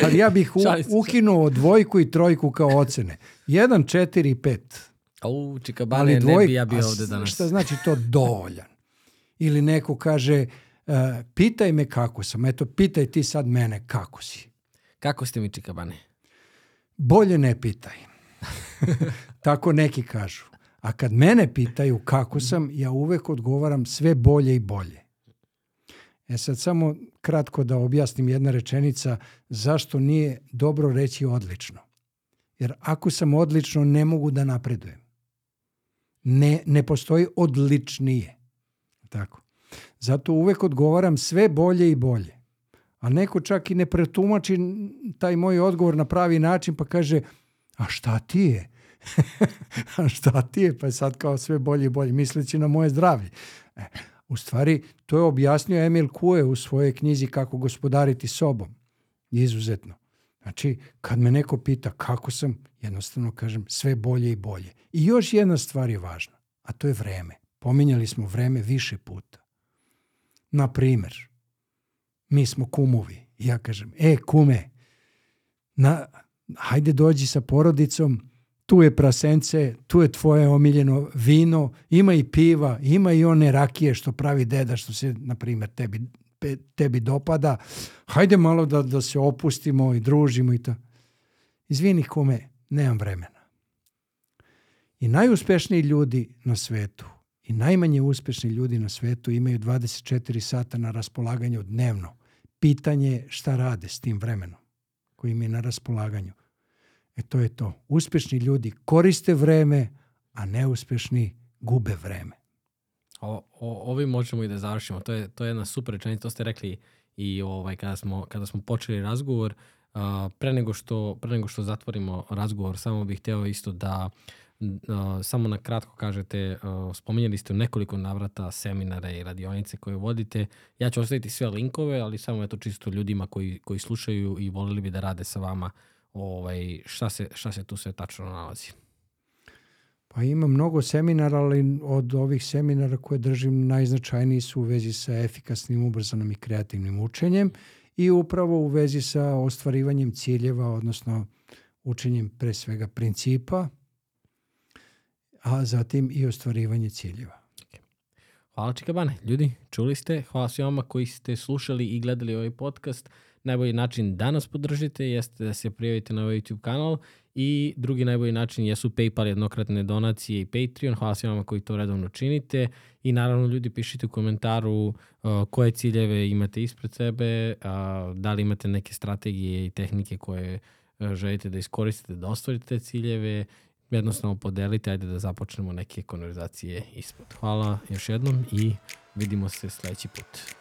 ali ja bih u, ukinuo dvojku i trojku kao ocene. 1, 4 i 5. Au, Čikabane, dvoj, ne bi ja bio ovde danas. Šta znači to dovoljan? Ili neko kaže, uh, pitaj me kako sam. Eto, pitaj ti sad mene kako si. Kako ste mi, Čikabane? Bolje ne pitaj. Tako neki kažu. A kad mene pitaju kako sam, ja uvek odgovaram sve bolje i bolje. E sad samo kratko da objasnim jedna rečenica zašto nije dobro reći odlično. Jer ako sam odlično, ne mogu da napredujem. Ne, ne postoji odličnije. Tako. Zato uvek odgovaram sve bolje i bolje. A neko čak i ne pretumači taj moj odgovor na pravi način pa kaže, a šta ti je? a šta ti je? Pa je sad kao sve bolje i bolje, misleći na moje zdravlje. E, u stvari, to je objasnio Emil Kue u svojoj knjizi Kako gospodariti sobom. Izuzetno. Znači, kad me neko pita kako sam, jednostavno kažem sve bolje i bolje. I još jedna stvar je važna, a to je vreme. Pominjali smo vreme više puta. Na primer, mi smo kumovi. Ja kažem, e kume, na, hajde dođi sa porodicom, tu je prasence, tu je tvoje omiljeno vino, ima i piva, ima i one rakije što pravi deda što se, na primjer, tebi, tebi dopada. Hajde malo da, da se opustimo i družimo i to. Izvini kome, nemam vremena. I najuspešniji ljudi na svetu i najmanje uspešni ljudi na svetu imaju 24 sata na raspolaganju dnevno. Pitanje je šta rade s tim vremenom koji im je na raspolaganju. E to je to. Uspešni ljudi koriste vreme, a neuspešni gube vreme. O, o, ovim možemo i da završimo. To je, to je jedna super rečenica, to ste rekli i ovaj, kada, smo, kada smo počeli razgovor. Uh, pre, nego što, pre nego što zatvorimo razgovor, samo bih hteo isto da uh, samo na kratko kažete, uh, spominjali ste u nekoliko navrata seminare i radionice koje vodite. Ja ću ostaviti sve linkove, ali samo je to čisto ljudima koji, koji slušaju i volili bi da rade sa vama ovaj, šta, se, šta se tu sve tačno nalazi? Pa ima mnogo seminara, ali od ovih seminara koje držim najznačajniji su u vezi sa efikasnim, ubrzanim i kreativnim učenjem i upravo u vezi sa ostvarivanjem ciljeva, odnosno učenjem pre svega principa, a zatim i ostvarivanje ciljeva. Hvala Čikabane. Ljudi, čuli ste. Hvala svima koji ste slušali i gledali ovaj podcast. Najbolji način da nas podržite jeste da se prijavite na ovaj YouTube kanal i drugi najbolji način jesu PayPal jednokratne donacije i Patreon. Hvala svima koji to redovno činite i naravno ljudi pišite u komentaru uh, koje ciljeve imate ispred sebe, uh, da li imate neke strategije i tehnike koje uh, želite da iskoristite da ostvarite te ciljeve jednostavno podelite, ajde da započnemo neke konverzacije ispod. Hvala još jednom i vidimo se sledeći put.